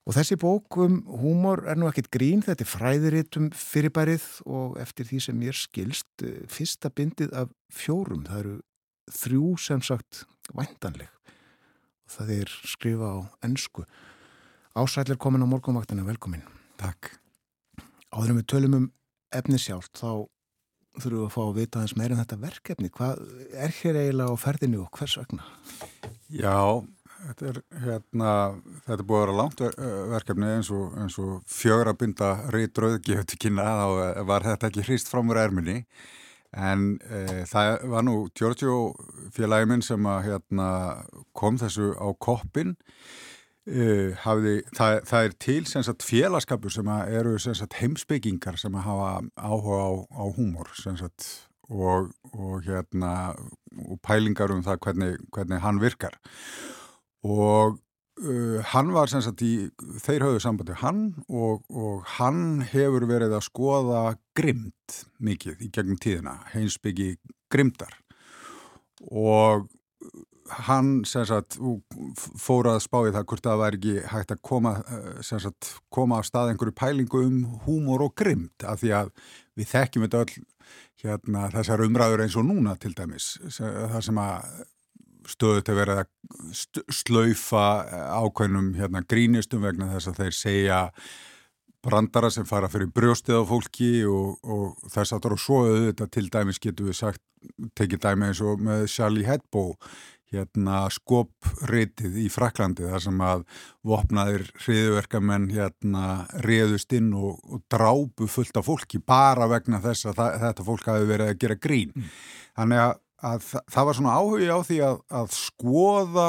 Og þessi bók um húmor er nú ekkit grín, þetta er fræðiritum fyrirbærið og eftir því sem ég skilst, eh, fyrsta bindið af fjórum, það eru þrjú sem sagt væntanleg. Og það er skrifa á ennsku. Ásætlir komin á morgunvaktinu, velkomin. Takk. Áðurum við tölum um efni sjálf, þá þurfum við að fá að vita aðeins meira um þetta verkefni. Hvað er hér eiginlega á ferðinu og hvers vegna? Já, þetta er, hérna, þetta er búið að vera langt verkefni eins og, eins og fjögur að binda til kynna þá var þetta ekki hrist fram úr erminni en e, það var nú Giorgio félagiminn sem að, hérna, kom þessu á koppin Uh, hafði, það, það er til sagt, félagskapur sem eru sagt, heimsbyggingar sem hafa áhuga á, á húmor sagt, og, og, hérna, og pælingar um það hvernig, hvernig hann virkar. Og uh, hann var í, þeir höfðu sambandi hann og, og hann hefur verið að skoða grimt mikið í gegnum tíðina heimsbyggi grimtar og hann sagt, fór að spá í það hvort það væri ekki hægt að koma, eh, sagt, koma á stað einhverju pælingu um húmor og grymt af því að við þekkjum þetta öll hérna, þessar umræður eins og núna til dæmis það sem að stöðu til að vera að slaufa ákveðnum hérna, grínistum vegna þess að þeir segja brandara sem fara fyrir brjóstið á fólki og, og þess það eru svo auðvitað til dæmis getur við sagt tekið dæmi eins og með Charlie Hebdo hérna skopritið í Fraklandi þar sem að vopnaðir hriðverkamenn hérna riðust inn og, og drábu fullt af fólki bara vegna þess að það, þetta fólk hafi verið að gera grín. Mm. Þannig að, að það, það var svona áhugi á því að, að skoða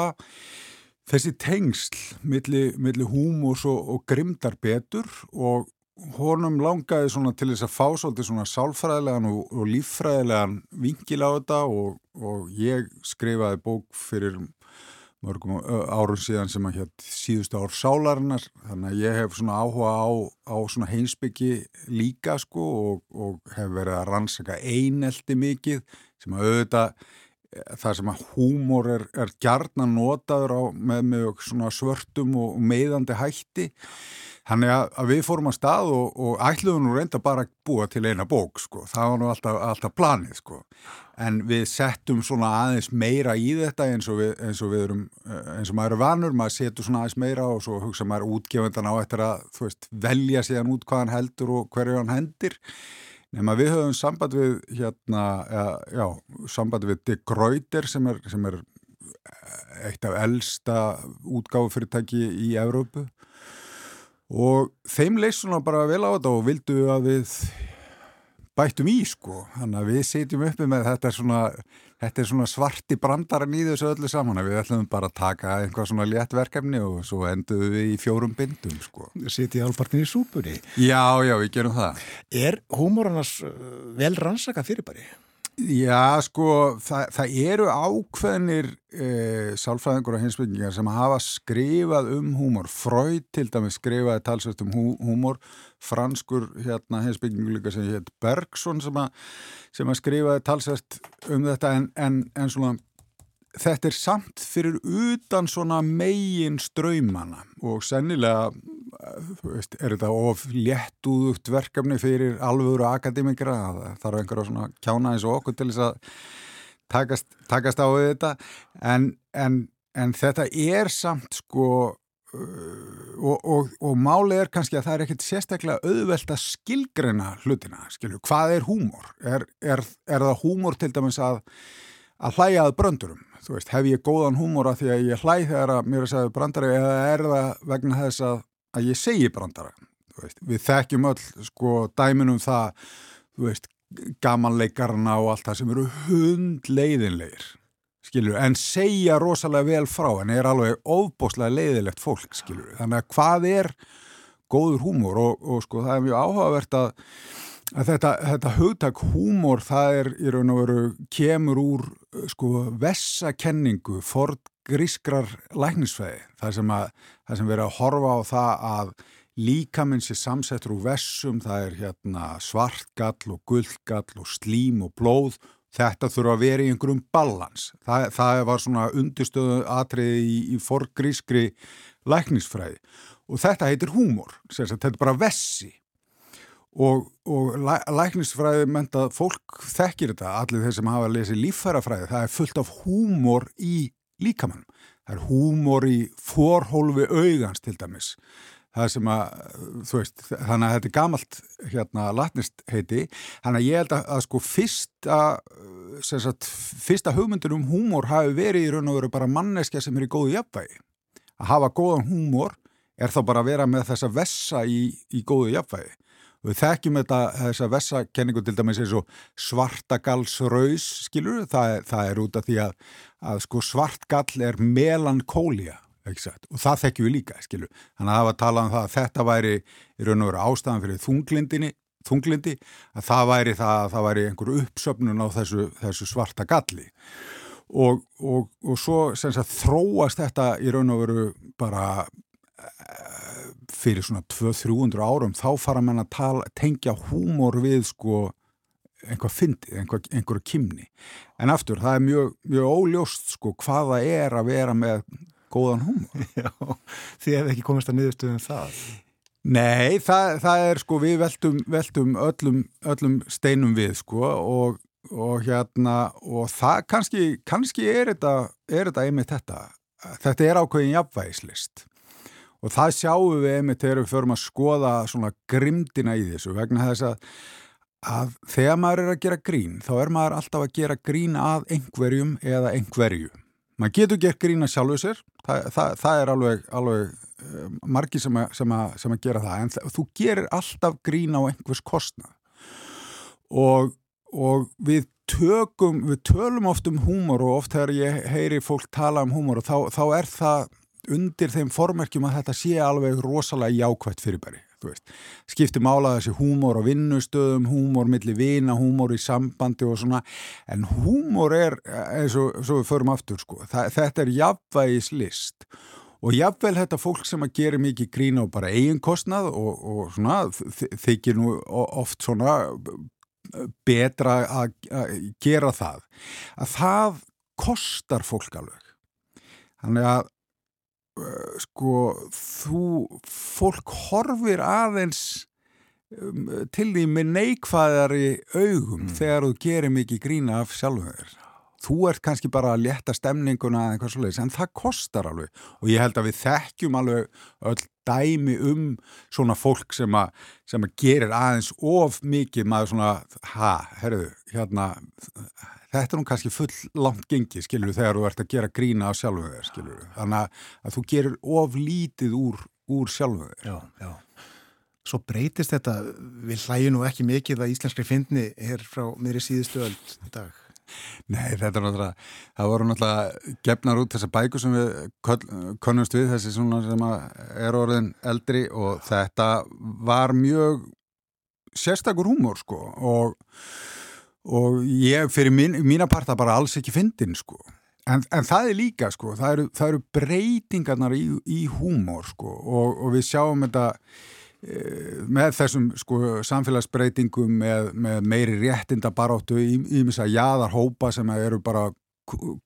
þessi tengsl millir milli húmos og, og grimdar betur og honum langaði svona til þess að fá svolítið svona sálfræðilegan og, og líffræðilegan vingil á þetta og, og ég skrifaði bók fyrir mörgum árum síðan sem að hér síðustu ár sálarinnar. Þannig að ég hef svona áhuga á, á svona heimsbyggi líka sko og, og hef verið að rannsaka einelti mikið sem að auðvitað eh, það sem að húmor er, er gjarnan notaður á með mjög svona svörtum og meðandi hætti Þannig að, að við fórum að stað og, og ætluðum nú reynda bara að búa til eina bók sko, það var nú alltaf, alltaf planið sko, en við settum svona aðeins meira í þetta eins og við, eins og við erum, eh, eins og maður er vanur, maður setur svona aðeins meira og svo hugsa maður útgefundan á eftir að, þú veist, velja síðan út hvað hann heldur og hverju hann hendir, nema við höfum samband við, hérna, já, samband við Dick Greuter sem er, sem er eitt af elsta útgáfufyrirtæki í Evrópu og þeim leist svona bara vel á þetta og vildu að við bættum í sko þannig að við setjum uppi með þetta er svona, þetta er svona svarti brandaran í þessu öllu saman við ætlum bara að taka einhvað svona létt verkefni og svo enduðum við í fjórum bindum sko. Setjum álpartin í súpunni Já, já, við gerum það Er húmóranas uh, vel rannsaka fyrirbæri? Já, sko, það, það eru ákveðnir e, sálfræðingur og hinsbyggingar sem hafa skrifað um húmor. Freud til dæmi skrifaði talsvægt um hú, húmor, franskur hérna, hinsbyggingur líka sem heit Bergson sem að, sem að skrifaði talsvægt um þetta en, en, en svona þetta er samt fyrir utan svona megin ströymana og sennilega veist, er þetta of léttúðugt verkefni fyrir alvöru akademikra þarf einhverja svona kjána eins og okkur til þess að takast, takast á þetta. En, en, en þetta er samt sko uh, og, og, og málið er kannski að það er ekkert sérstaklega auðvelt að skilgrena hlutina, skilju, hvað er húmor? Er, er, er það húmor til dæmis að að hlæjaði bröndurum þú veist, hef ég góðan húmóra því að ég hlæð þegar að mér er segðið brandari eða er það vegna þess að, að ég segi brandara? Veist, við þekkjum öll sko dæminum það þú veist, gamanleikarna og allt það sem eru hundleiðinleir skilur, en segja rosalega vel frá, en er alveg ofbóslega leiðilegt fólk, skilur, þannig að hvað er góður húmór og, og sko það er mjög áhugavert að Þetta, þetta hugtak húmor það er í raun og veru kemur úr sko vessakenningu ford grískrar læknisfæði það sem, að, það sem verið að horfa á það að líkaminn sé samsettur úr vessum það er hérna svartgall og gullgall og slím og blóð. Þetta þurfa að vera í einhverjum balans. Það, það var svona undirstöðu atriði í, í ford grískri læknisfæði og þetta heitir húmor þetta er bara vessi og, og læ, læknisfræði mentað fólk þekkir þetta, allir þeir sem hafa að lesa líffærafræði, það er fullt af húmor í líkamann það er húmor í forhólfi augans til dæmis. Það sem að, þú veist, þannig að þetta er gamalt hérna latnist heiti, þannig að ég held að, að sko fyrsta sagt, fyrsta hugmyndur um húmor hafi verið í raun og veru bara manneskja sem er í góðu jafnvægi. Að hafa góðan húmor er þá bara að vera með þessa vessa í, í góðu jafnvægi Við þekkjum þetta, þessa vessakenningu til dæmis eins og svartagalsraus, skilur, það, það er út af því að, að sko svartgall er melankólia, ekki sagt, og það þekkjum við líka, skilur. Þannig að það var að tala um það að þetta væri í raun og veru ástæðan fyrir þunglindinni, þunglindi, að það væri það að það væri einhver uppsöfnun á þessu, þessu svarta galli. Og, og, og svo sagt, þróast þetta í raun og veru bara fyrir svona 200-300 árum þá fara mann að tala, tengja húmor við sko einhvað fyndið, einhver, einhverju kymni en aftur, það er mjög, mjög óljóst sko hvaða er að vera með góðan húmor. Já, þið hefði ekki komist að niðurstuðum það? Nei, það, það er sko við veltum, veltum öllum, öllum steinum við sko og, og hérna og það kannski, kannski er þetta, er þetta einmitt þetta. Þetta er ákveðin jafnvægislist og það sjáum við einmitt þegar við förum að skoða svona grimdina í þessu vegna þess að, að þegar maður er að gera grín þá er maður alltaf að gera grín að einhverjum eða einhverju. Maður getur gert grín að sjálfu sér það, það, það er alveg, alveg uh, margi sem að, sem, að, sem að gera það en það, þú gerir alltaf grín á einhvers kostnað. Og, og við tökum, við tölum oft um húmor og oft þegar ég heyri fólk tala um húmor og þá, þá er það undir þeim formerkjum að þetta sé alveg rosalega jákvægt fyrirbæri skipti mála þessi húmor á vinnustöðum húmor millir vina, húmor í sambandi og svona, en húmor er eins og, við förum aftur sko, það, þetta er jafnvægis list og jafnvel þetta fólk sem að gera mikið grína og bara eiginkostnað og, og svona, þykir nú oft svona betra að gera það að það kostar fólk alveg. Þannig að sko þú fólk horfir aðeins um, til því með neikvæðari augum mm. þegar þú gerir mikið grína af sjálfum þér þú ert kannski bara að leta stemninguna eða eitthvað svolítið, en það kostar alveg og ég held að við þekkjum alveg öll dæmi um svona fólk sem að, sem að gerir aðeins of mikið maður svona, ha, herruðu hérna þetta er nú kannski full langt gengi, skilur, þegar þú ert að gera grína á sjálfu þér, skilur, þannig að þú gerir of lítið úr, úr sjálfu þér. Já, já. Svo breytist þetta, við hlægjum nú ekki mikið að íslenskri fyndni er frá meðri síðustu öll í dag. Nei, þetta er náttúrulega, það voru náttúrulega gefnar út þessar bækur sem við konumst við, þessi svona sem er orðin eldri og þetta var mjög sérstakur húmor sko og og ég fyrir mín, mína parta bara alls ekki fyndin sko. En, en það er líka sko það eru, það eru breytingarnar í, í húmór sko og, og við sjáum þetta með þessum sko samfélagsbreytingum með, með meiri réttinda baróttu í, í misa jáðarhópa sem eru bara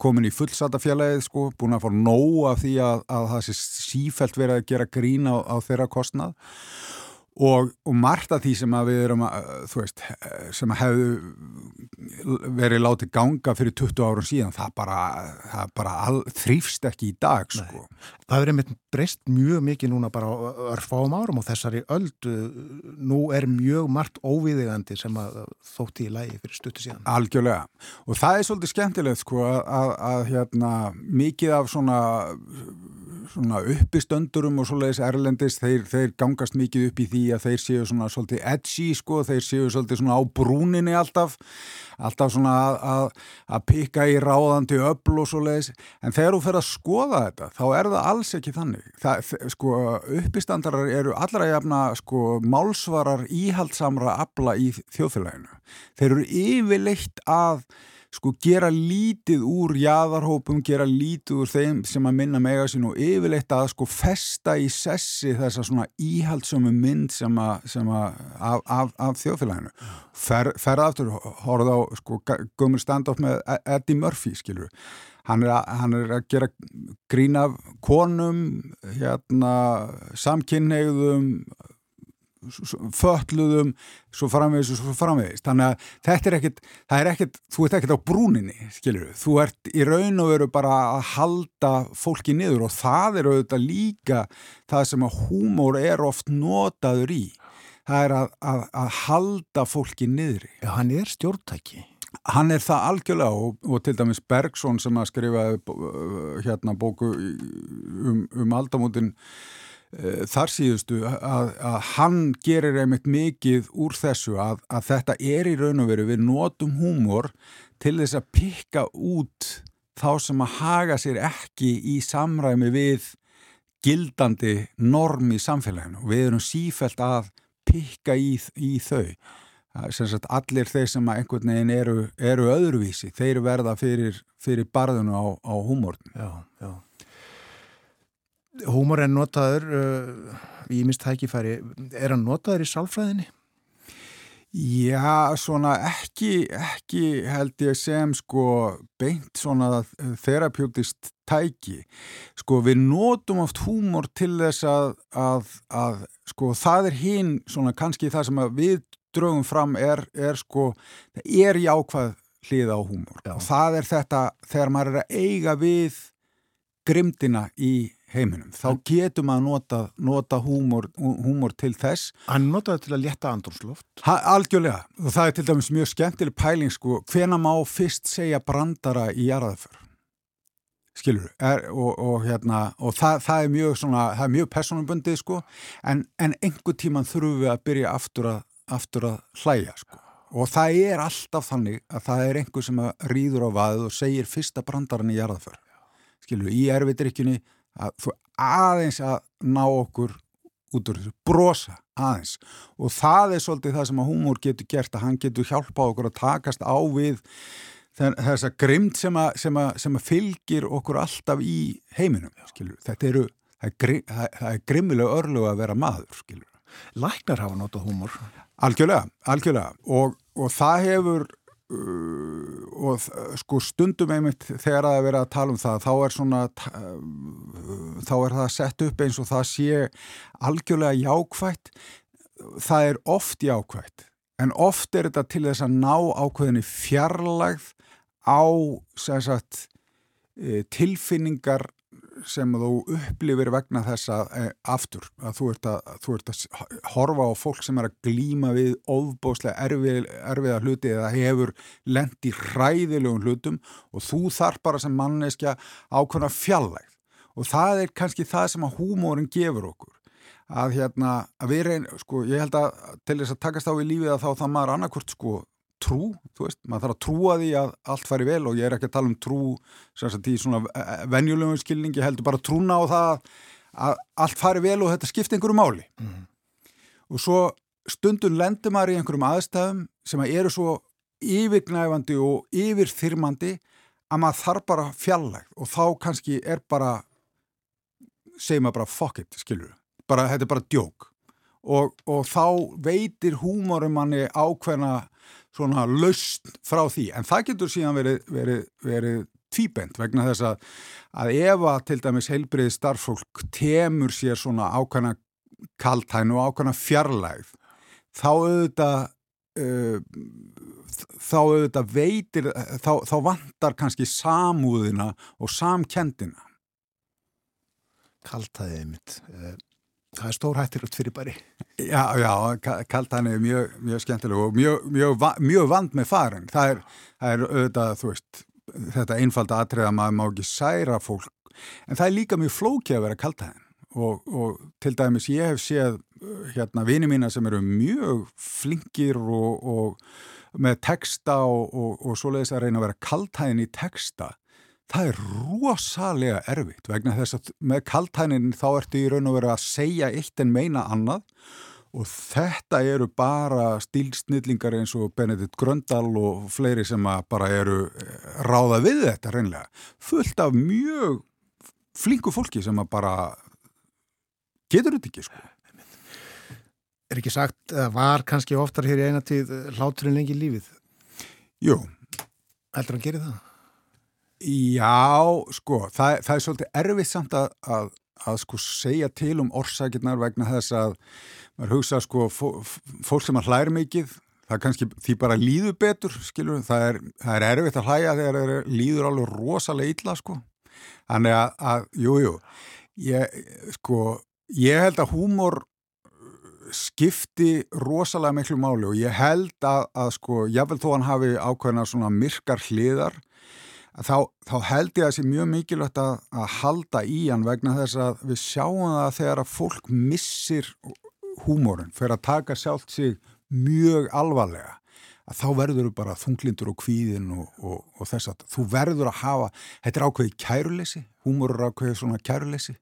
komin í fullsatafélagið sko, búin að fá nóg af því að, að það sé sífælt verið að gera grín á, á þeirra kostnað Og, og margt af því sem að við erum að, þú veist, sem að hefðu verið látið ganga fyrir 20 árum síðan, það bara, það bara all, þrýfst ekki í dag, sko. Nei. Það er einmitt breyst mjög mikið núna bara örfáum árum og þessari öldu, nú er mjög margt óviðigandi sem að þótti í lægi fyrir stuttu síðan. Algjörlega. Og það er svolítið skemmtilegt, sko, að, að, að hérna, mikið af svona svona uppistöndurum og svoleiðis erlendis, þeir, þeir gangast mikið upp í því að þeir séu svona svolítið edgy sko, þeir séu svolítið svona á brúninni alltaf, alltaf svona að, að, pikka í ráðandi öll og svoleiðis, en þegar þú fer að skoða þetta, þá er það alls ekki þannig. Það, sko, uppistandarar eru allra jafna sko málsvarar íhaldsamra abla í þjóðfélaginu. Þeir eru yfirleitt að sko gera lítið úr jáðarhópum, gera lítið úr þeim sem að minna mega sín og yfirleitt að sko festa í sessi þessa svona íhaldsömu mynd sem að, sem að af, af, af þjóðfélaginu. Fer, ferða aftur, horfða á sko gömur stand-up með e- Eddie Murphy, skilur. Hann er, að, hann er að gera grín af konum, hérna, samkynneigðum, fölluðum svo framvegis og svo framvegis. Þannig að þetta er ekkit, það er ekkit þú ert ekkit á brúninni, skilur við þú ert í raun og veru bara að halda fólki niður og það er auðvitað líka það sem að húmór er oft notaður í. Það er að, að, að halda fólki niður Já, hann er stjórntæki. Hann er það algjörlega og, og til dæmis Bergson sem að skrifa hérna bóku um, um aldamótin Eh, þar síðustu að, að hann gerir einmitt mikið úr þessu að, að þetta er í raun og veru við notum húmor til þess að pikka út þá sem að haga sér ekki í samræmi við gildandi norm í samfélaginu. Við erum sífælt að pikka í, í þau. Sagt, allir þeir sem að einhvern veginn eru, eru öðruvísi, þeir verða fyrir, fyrir barðinu á, á húmorn Já, já Húmor er notaður uh, í mist tækifæri, er hann notaður í sálfræðinni? Já, svona ekki, ekki held ég sem sko beint svona þerapjútist tæki. Sko við notum oft húmor til þess að, að, að sko það er hinn svona kannski það sem við draugum fram er, er sko, það er jákvæð hlið á húmor. Já. Og það er þetta þegar maður er að eiga við grimdina í heiminum. Þá getur maður nota, nota húmor, húmor til þess. Hann notaði til að leta andrumsloft. Ha, algjörlega. Og það er til dæmis mjög skemmtileg pæling sko. Hvena má fyrst segja brandara í jarðaför? Skilur, er, og, og, hérna, og það, það er mjög, mjög personabundið sko, en, en einhver tíman þurfum við að byrja aftur að, aftur að hlæja sko. Og það er alltaf þannig að það er einhver sem rýður á vaðið og segir fyrsta brandaran í jarðaför. Skilur, í erfiðdrykjunni að þú aðeins að ná okkur út úr þessu, brosa aðeins. Og það er svolítið það sem að húmór getur gert að hann getur hjálpa okkur að takast á við þessa grimd sem að, sem að, sem að fylgir okkur alltaf í heiminum skilur. þetta eru, er, það er grimmilega örlu að vera maður skilur. Læknar hafa notað húmór. Algjörlega, algjörlega. Og, og það hefur Uh, og sko stundum einmitt þegar það er verið að tala um það þá er svona þá er það sett upp eins og það sé algjörlega jákvægt það er oft jákvægt en oft er þetta til þess að ná ákveðinni fjarlagð á sagt, e, tilfinningar sem þú upplifir vegna þess að e, aftur, að þú ert að, þú ert að horfa á fólk sem er að glíma við ofbóslega erfið, erfiða hluti eða hefur lend í hræðilegum hlutum og þú þarf bara sem manneskja ákveðna fjallægð og það er kannski það sem að húmórin gefur okkur. Að hérna, að við reyn, sko, ég held að til þess að takast á í lífið að þá það maður annarkvört sko trú, þú veist, maður þarf að trúa því að allt fari vel og ég er ekki að tala um trú sem sagt í svona e, e, venjulegum skilningi, heldur bara trúna á það að allt fari vel og þetta skipti einhverju máli. Mm. og svo stundun lendur maður í einhverjum aðstæðum sem að eru svo yfirgnæfandi og yfirþyrmandi að maður þarf bara fjallægt og þá kannski er bara segjum maður bara fuck it, skilur bara, þetta er bara djók. Og, og þá veitir húmorum manni ákveðna svona laust frá því, en það getur síðan verið, verið, verið tvíbent vegna þess að, að ef að til dæmis heilbriði starffólk temur sér svona ákveðna kaltæn og ákveðna fjarlægð þá auðvitað uh, þá auðvitað veitir þá, þá vantar kannski samúðina og samkendina Kaltæðið mitt uh, Það er stór hættilegt fyrir bæri. Já, já, kaltan er mjög, mjög skemmtileg og mjög, mjög, mjög vand með farin. Það er, það er auðvitað, þú veist, þetta einfalda atrið að maður má ekki særa fólk, en það er líka mjög flókið að vera kaltan og, og til dæmis ég hef séð hérna vini mína sem eru mjög flinkir og, og með texta og, og svoleiðis að reyna að vera kaltæðin í texta það er rosalega erfitt vegna þess að með kaltænin þá ertu í raun og veru að segja eitt en meina annað og þetta eru bara stílsnillingar eins og Benedikt Gröndal og fleiri sem bara eru eh, ráða við þetta reynlega fullt af mjög flinku fólki sem bara getur þetta ekki sko Er ekki sagt, var kannski oftar hér í eina tíð hláturinn lengi lífið? Jú Heldur hann gerir það? Já, sko, það, það er svolítið erfið samt að, að, að sko segja til um orsakirnar vegna þess að maður hugsa sko fólk sem að hlæra mikið, það kannski því bara líður betur, skilur, það er, það er erfitt að hlæja þegar það er, líður alveg rosalega illa, sko. Þannig að, að jú, jú, ég, sko, ég held að húmor skipti rosalega miklu máli og ég held að, sko, jável þó hann hafi ákveðna svona myrkar hliðar þá, þá held ég að það sé mjög mikilvægt að, að halda í hann vegna þess að við sjáum það þegar að fólk missir húmórin fyrir að taka sjálft sig mjög alvarlega að þá verður þú bara þunglindur og kvíðin og, og, og þess að þú verður að hafa, þetta er ákveðið kæruleysi, húmor er ákveðið svona kæruleysi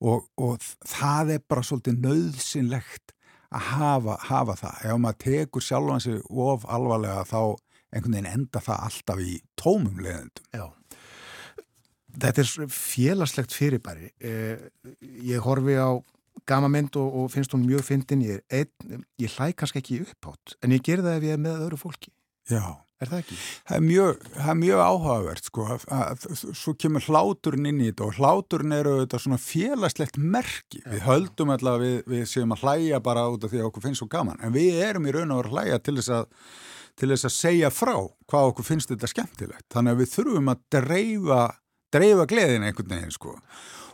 og, og það er bara svolítið nöðsynlegt að hafa, hafa það. Ef maður tekur sjálfan sig of alvarlega þá einhvern veginn enda það alltaf í tómum leðendum. Já. Þetta er félagslegt fyrirbæri. Eh, ég horfi á gama mynd og, og finnst hún mjög fyndin. Ég, ein, ég hlæ kannski ekki upphátt, en ég ger það ef ég er með öðru fólki. Já. Er það ekki? Það er mjög, það er mjög áhugavert sko, að, að, svo kemur hláturinn inn í þetta og hláturinn eru þetta svona félagslegt merki. Ja. Við höldum alltaf við, við séum að hlæja bara út af því að okkur finnst svo gaman, en við erum í raun og að hlæja til þess að til þess að segja frá hvað okkur finnst þetta skemmtilegt. Þannig að við þurfum að dreifa, dreifa gleðin einhvern veginn sko.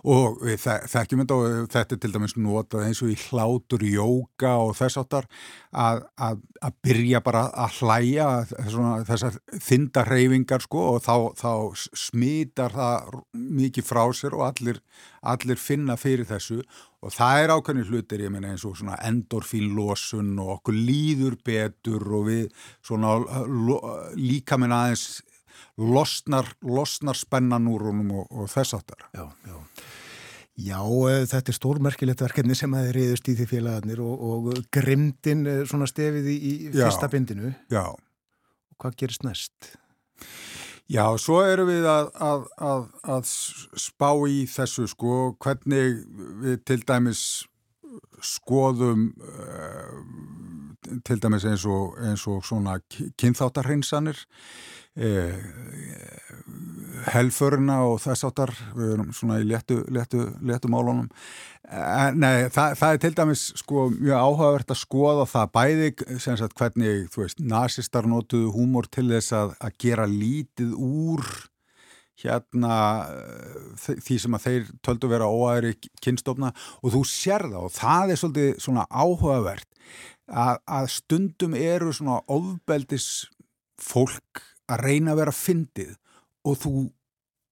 Og við þekkjum þetta og þetta er til dæmis notað eins og í hlátur jóka og þess áttar að, að, að byrja bara að hlæja svona, þessar þindarreyfingar sko og þá, þá smítar það mikið frá sér og allir, allir finna fyrir þessu og það er ákveðni hlutir, ég meina eins og svona endorfínlósun og okkur líður betur og við svona líka minna aðeins losnar, losnar spennan úr honum og, og þess aftar. Já, já. Já, eh, þetta er stórmerkilegt verkefni sem að reyðust í því félagarnir og, og grimdin eh, svona stefið í, fyrsta já, bindinu. Já. Og hvað gerist næst? Já, svo eru við að, að, að, að spá í þessu sko, hvernig við til dæmis skoðum uh, til dæmis eins og, eins og svona kynþáttarhinsanir uh, helföruna og þess áttar, við erum svona í léttu, léttu, léttu málunum. Eh, nei, það, það er til dæmis sko mjög áhugavert að skoða það bæði sagt hvernig, veist, nazistar notuðu húmor til þess að, að gera lítið úr hérna því sem að þeir töldu vera óæðri kynstofna. Og þú sér það og það er svolítið svona áhugavert að, að stundum eru svona ofbeldis fólk að reyna að vera fyndið og þú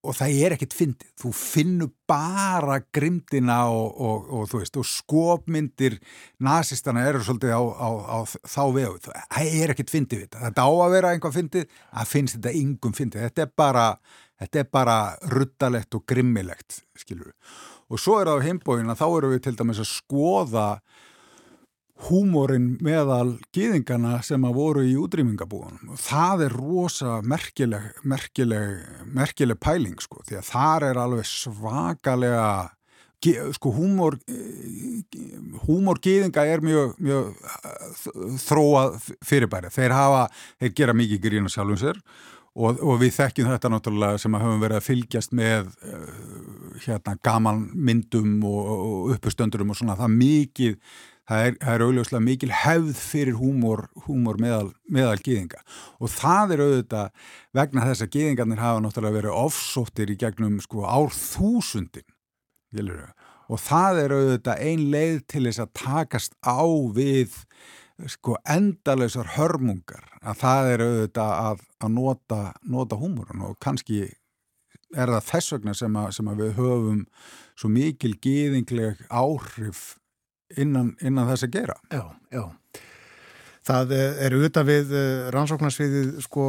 og það er ekkert fyndið, þú finnur bara grimdina og, og, og þú veist, og skopmyndir nazistana eru svolítið á, á, á þá vegu, það er ekkert fyndið þetta, þetta á að vera einhvað fyndið það finnst þetta yngum fyndið, þetta er bara þetta er bara ruttalegt og grimmilegt, skilur við og svo er það á heimbóin að þá eru við til dæmis að skoða húmórin meðal gýðingana sem að voru í útrýmingabúðunum. Það er rosa merkileg, merkileg, merkileg pæling sko, því að þar er alveg svakalega, sko húmór, húmór gýðinga er mjög, mjög þróað fyrirbæri. Þeir hafa, þeir gera mikið grína sjálfum sér og, og við þekkjum þetta náttúrulega sem að höfum verið að fylgjast með hérna gaman myndum og, og uppustöndurum og svona, það mikið það er, er auðvitað mikil hefð fyrir húmor, húmor meðal, meðal gýðinga og það er auðvitað vegna þess að gýðingarnir hafa náttúrulega verið ofsóttir í gegnum sko árþúsundin og það er auðvitað ein leið til þess að takast á við sko endalösar hörmungar. Að það er auðvitað að, að nota, nota húmorun og kannski er það þess vegna sem að, sem að við höfum svo mikil gýðingleg áhrif innan, innan þess að gera. Já, já. Það er auðvitað við eh, rannsóknarsviðið sko,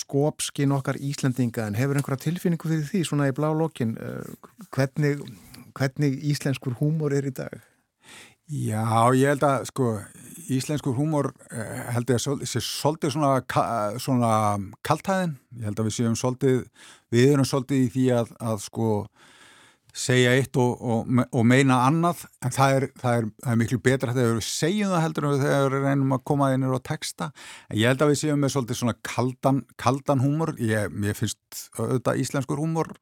skópskin okkar Íslandinga en hefur einhverja tilfinningu fyrir því svona í blá lokin eh, hvernig, hvernig íslenskur húmor er í dag? Já, ég held að sko íslenskur húmor eh, held ég að sé svolítið svona, svona kaltæðin, ég held að við séum svolítið, við erum svolítið í því að, að sko segja eitt og, og, og meina annað en það er, það er, það er miklu betra þegar við segjum það heldur en þegar við reynum að koma inn og texta. En ég held að við séum með svolítið svona kaldan, kaldan húmor. Ég, ég finnst auðvitað íslenskur húmor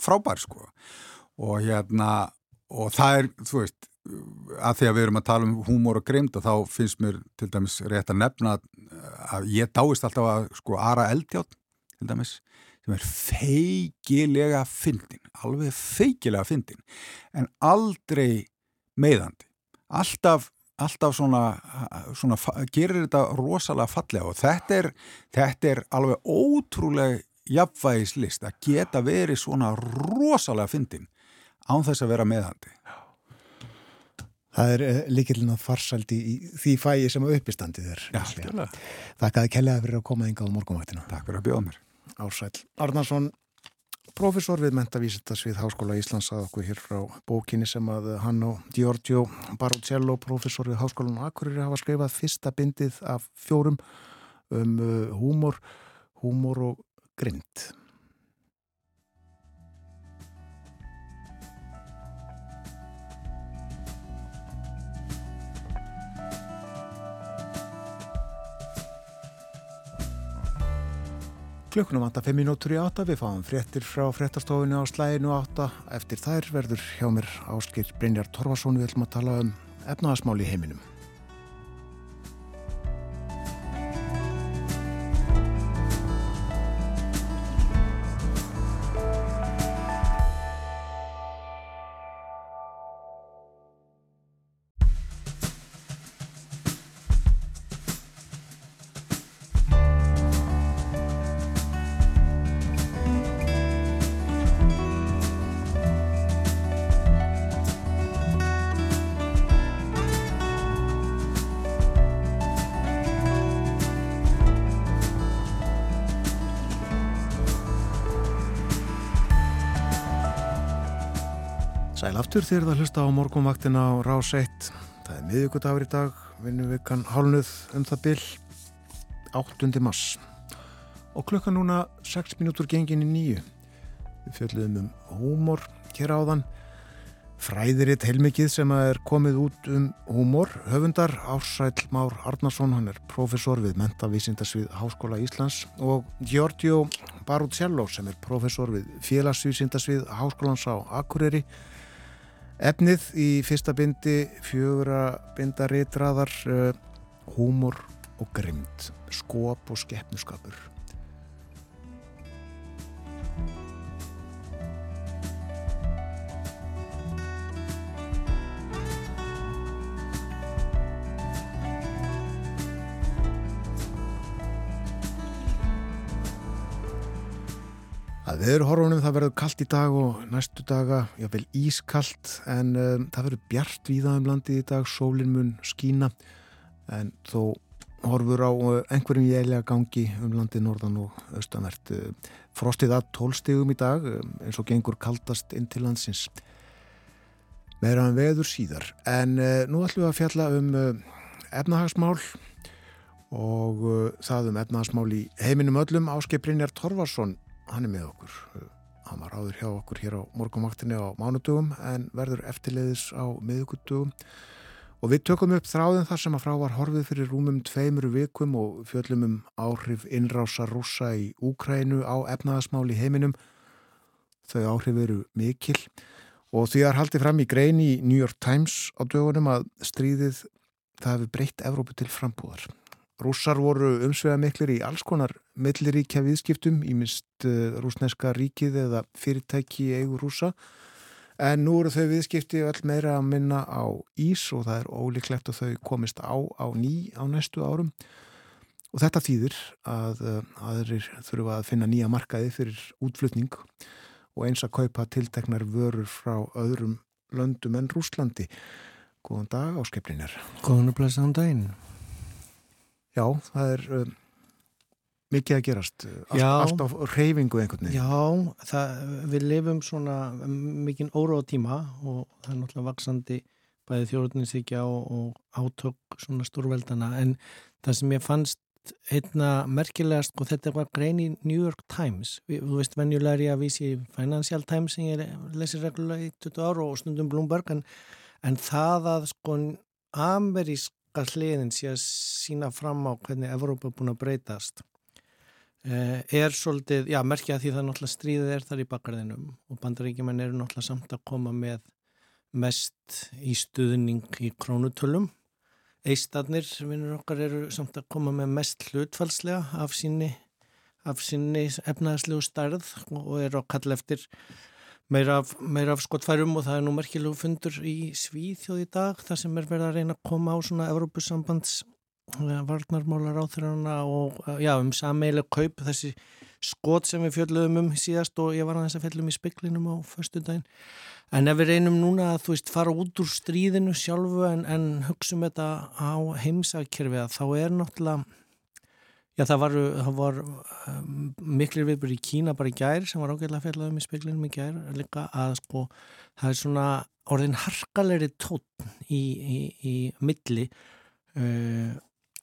frábær sko. Og hérna og það er, þú veist að því að við erum að tala um húmor og greimt og þá finnst mér til dæmis rétt að nefna að ég dáist alltaf að sko Ara Eldjátt til dæmis sem er feikilega fyndin, alveg feikilega fyndin, en aldrei meðandi. Alltaf, alltaf svona, svona gerir þetta rosalega fallega og þetta er, þetta er alveg ótrúlega jafnvægislist að geta verið svona rosalega fyndin án þess að vera meðandi. Það er eh, líkilinn að farsaldi í því fæi sem að uppistandi þér. Já. Takk að kellaði fyrir að koma ynga á morgunvættinu. Takk fyrir að bjóða mér. Ársæl Arnarsson, profesor við mentavísittasvið Háskóla Íslands að okkur hér frá bókinni sem að hann og Giorgio Barucello, profesor við Háskólan Akureyri hafa skrifað fyrsta bindið af fjórum um uh, húmor, húmor og grind. Klukkunum vanta 5 minútur í 8, við fáum fréttir frá fréttastofinu á slæðinu 8. Eftir þær verður hjá mér áskil Brynjar Torfarsson við ætlum að tala um efnaðasmál í heiminum. Sæl aftur þegar það hlusta á morgunvaktina á Rás 1. Það er miðugudagur í dag, vinnuvikan hálnuð um það byll 8. mars. Og klukka núna 6 minútur gengin í nýju. Við fjöldum um húmor hér áðan. Fræðiritt heilmikið sem er komið út um húmor. Höfundar Ársæl Már Arnarsson, hann er profesor við Mentavísindasvið Háskóla Íslands og Giorgio Barucello sem er profesor við Félagsvísindasvið Háskólans á Akureyri Efnið í fyrsta bindi fjögra bindaritraðar uh, húmor og grimd, skop og skeppnuskapur. Að veðurhorfunum það verður kallt í dag og næstu daga, jáfnveil ískallt en um, það verður bjart víða um landið í dag, sólinn mun skína en þó horfur á uh, einhverjum jælega gangi um landið norðan og austanvert. Uh, frostið að tólstegum í dag um, eins og gengur kaldast inn til landsins. Meðraðan veður síðar en uh, nú ætlum við að fjalla um uh, efnahagsmál og uh, það um efnahagsmál í heiminum öllum áskip Brynjar Torvarsson, hann er með okkur. Hann var áður hjá okkur hér á morgumvaktinni á mánudugum en verður eftirleiðis á miðugudugum. Og við tökum upp þráðin þar sem að frá var horfið fyrir rúmum tveimur vikum og fjöllum um áhrif innrása rúsa í Úkrænu á efnaðasmál í heiminum. Þau áhrif eru mikil og því að haldi fram í grein í New York Times á dögunum að stríðið það hefur breytt Evrópu til frambúðar. Rússar voru umsvega miklir í alls konar milliríkja viðskiptum í mist uh, rúsneska ríkið eða fyrirtæki í eigu rúsa En nú eru þau viðskipti öll meira að minna á ís og það er ólíklegt að þau komist á á ný á næstu árum. Og þetta þýðir að aðrir þurfa að finna nýja markaði fyrir útflutning og eins að kaupa tilteknar vörur frá öðrum löndum en Rúslandi. Góðan dag á skeplinir. Góðan og blæsaðan daginn. Já, það er mikið að gerast, allt, allt á reyfingu einhvern veginn. Já, það, við lifum svona mikinn óróa tíma og það er náttúrulega vaksandi bæði þjóðurninsíkja og, og átök svona stórveldana en það sem ég fannst einna merkilegast og þetta var grein í New York Times. Þú veist venjulega er ég að vísi Financial Times sem ég lesir reglulega í 20 ára og stundum Bloomberg en, en það að sko ameríska hliðin sé að sína fram á hvernig Evrópa er búin að breytast. Eh, er svolítið, já, merkja því það náttúrulega stríðið er þar í bakgarðinum og bandaríkjumenn eru náttúrulega samt að koma með mest í stuðning í krónutölum. Eistadnir, vinnur okkar, eru samt að koma með mest hlutfalslega af sinni, af sinni efnaðarslegu starð og eru að kalla eftir meira af, meira af skottfærum og það er nú merkilegu fundur í Svíþjóð í dag þar sem er verið að reyna að koma á svona Evrópusambands varnarmálar á þeirra og já, um sameileg kaup þessi skot sem við fjöldluðum um síðast og ég var að þess að fjöldum í speklinum á förstu daginn en ef við reynum núna að þú veist fara út úr stríðinu sjálfu en, en hugsa um þetta á heimsakkerfi þá er náttúrulega já það var, það var um, miklir viðbúr í Kína bara í gær sem var ágæðilega fjöldluðum í speklinum í gær líka að sko það er svona orðin harkalegri tótt í, í, í milli uh,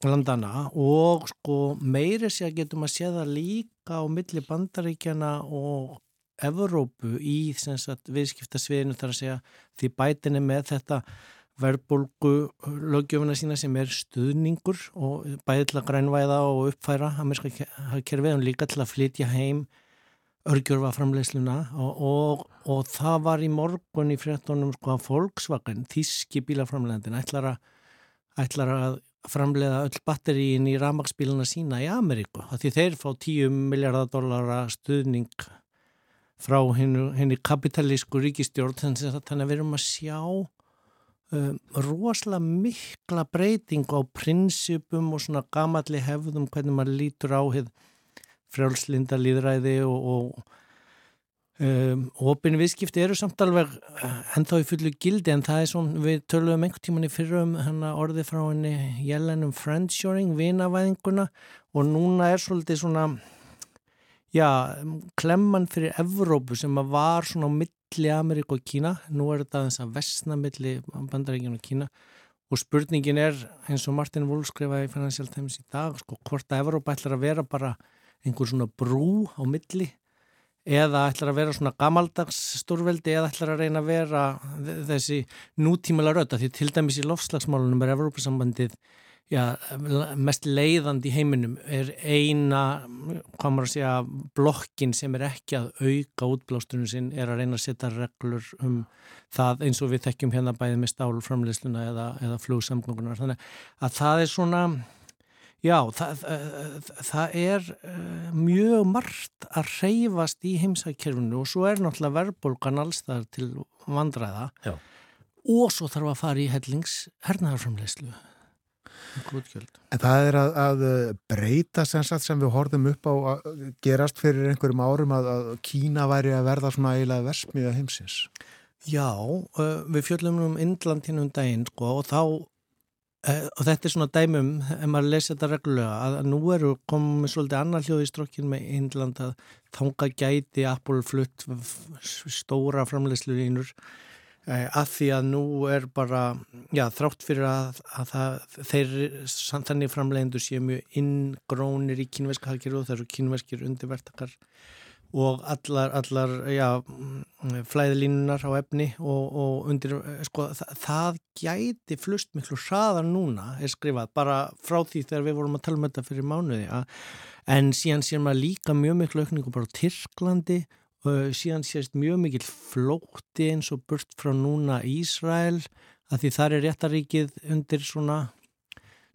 landana og sko meiri sé að getum að sé það líka á milli bandaríkjana og Evrópu í viðskiptasviðinu þar að segja því bætinni með þetta verðbólgu lögjöfuna sína sem er stuðningur og bæði til að grænvæða og uppfæra amerska kerfið og líka til að flytja heim örgjörfa framleiðsluna. Og, og, og það var í morgun í fréttonum sko að Volkswagen, þíski bílaframleiðandin ætlar ætlar að framleiða öll batteríin í ramagsbíluna sína í Ameríku því þeir fá 10 miljardar dollara stuðning frá henni kapitalísku ríkistjórn þannig að við erum að sjá um, rosalega mikla breyting á prinsipum og svona gamalli hefðum hvernig maður lítur á frjálslinda líðræði og, og Um, Opin viðskipti eru samt alveg eh, ennþá í fullu gildi en það er svona, við töluðum einhvern tíman í fyrir um orði frá henni Jellenum friendshoring, vinavæðinguna og núna er svolítið svona já, klemman fyrir Evrópu sem var svona á milli Ameríku og Kína, nú er þetta þess að vestna milli bandaríkinu og Kína. Og spurningin er eins og Martin Wolf skrifaði í Financial Times í dag, sko, hvort að Evrópa ætlar að vera bara einhver svona brú á milli eða ætlar að vera svona gamaldags stórveldi eða ætlar að reyna að vera þessi nútímala röta því til dæmis í lofslagsmálunum er Evrópussambandið já, mest leiðandi í heiminum er eina, segja blokkin sem er ekki að auka útblástunum sinn er að reyna að setja reglur um það eins og við þekkjum hérna bæði með stálframleysluna eða, eða flugsamgöngunar þannig að það er svona Já, það, það, það er uh, mjög margt að reyfast í heimsækkerfinu og svo er náttúrulega verðbólgan alls þar til vandræða Já. og svo þarf að fara í hellings hernaðarframleyslu. En það er að, að breyta sem, sem við horfum upp á að gerast fyrir einhverjum árum að, að Kína væri að verða svona eiginlega versmiða heimsins. Já, við fjöldum um Indland hinn um daginn sko, og þá og þetta er svona dæmum, ef maður lesi þetta reglulega, að nú eru komið svolítið annar hljóð í strokkin með Índland að þanga gæti Apple flutt stóra framlegslu ínur eh, að því að nú er bara, já, þrátt fyrir að, að það, þeir þannig framlegendur séu mjög inngrónir í kynverska hagir og það eru kynverskir undirvertakar og allar, allar já, flæðilínunar á efni og, og undir, sko, það, það gæti flust miklu hraðar núna er skrifað, bara frá því þegar við vorum að tala um þetta fyrir mánuði að, en síðan séum maður líka mjög miklu aukningu bara á Tyrklandi og síðan sést mjög mikil flótti eins og burt frá núna Ísrael, að því þar er réttaríkið undir svona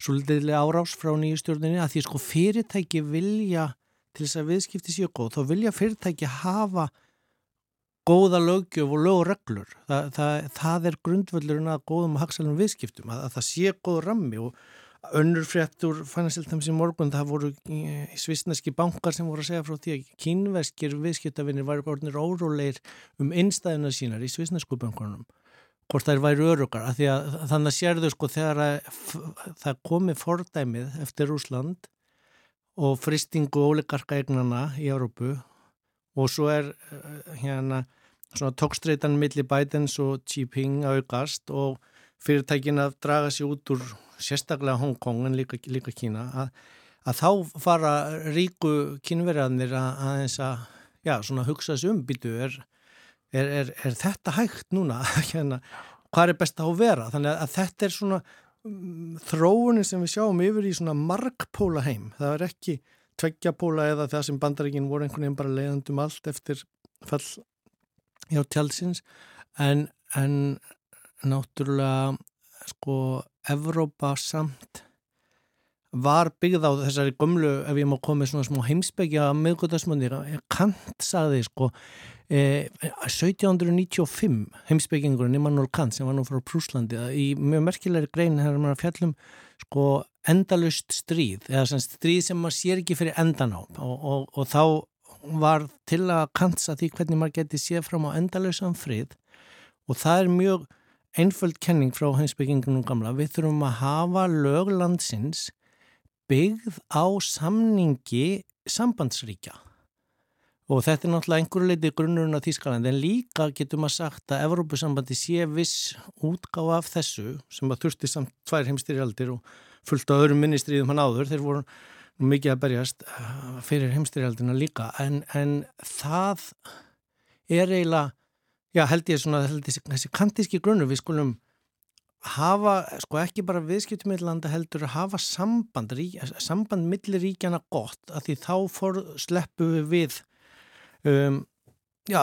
svolítið árás frá nýjustjórnini, að því sko fyrirtæki vilja til þess að viðskipti séu góð, þá vilja fyrirtæki hafa góða lögjöf og lögreglur. Það, það, það er grundvöldurinn að góðum og hagsalum viðskiptum, að, að það sé góð rammi og önnur fréttur fannast til í morgun, það voru svisneski bankar sem voru að segja frá því að kínveskir viðskiptavinnir var orðinir óróleir um einstæðuna sínar í svisnesku bankunum hvort þær væri örugar, að að, þannig að sérðu sko þegar að, það komi fordæmið eftir Úsland og fristingu óleikarka eignana í Európu og svo er uh, hérna svona tókstreitan millir Bidens og Xi Jinping aukast og fyrirtækin að draga sér út úr sérstaklega Hongkong en líka, líka Kína að, að þá fara ríku kynverðarnir að aðeins að já, svona hugsa þessu umbyttu er, er, er, er þetta hægt núna? Hérna, hvað er best að vera? Þannig að þetta er svona þróunin sem við sjáum yfir í svona markpóla heim. Það er ekki tveggjapóla eða það sem bandaríkinn voru einhvern veginn bara leiðandum allt eftir fall hjá tjálsins en, en náttúrulega sko Evrópa samt var byggð á þessari gömlu ef ég má koma með svona smá heimsbyggja meðgóðasmöndir, Kant saði sko Eh, 1795 heimsbyggingurinn Immanuel Kant sem var nú frá Prúslandi í mjög merkilegri grein hefur maður fjallum sko endalust stríð eða sem stríð sem maður sér ekki fyrir endan á. Og, og, og þá var til að kantsa því hvernig maður geti séð fram á endalusan frið. Og það er mjög einföld kenning frá heimsbyggingunum gamla. Við þurfum að hafa löglandsins byggð á samningi sambandsríkja. Og þetta er náttúrulega einhverju leiti grunnurinn á Þýskaland en líka getur maður sagt að Evrópusambandi sé viss útgáð af þessu sem að þurfti samt tvær heimstyrjaldir og fullt á öðrum ministriðum hann áður. Þeir voru mikið að berjast uh, fyrir heimstyrjaldina líka. En, en það er eiginlega já held ég svona held ég, þessi kantíski grunnur við skulum hafa sko ekki bara viðskiptum með landa heldur hafa samband samband millir ríkjana gott að því þá fór sleppu við um, já,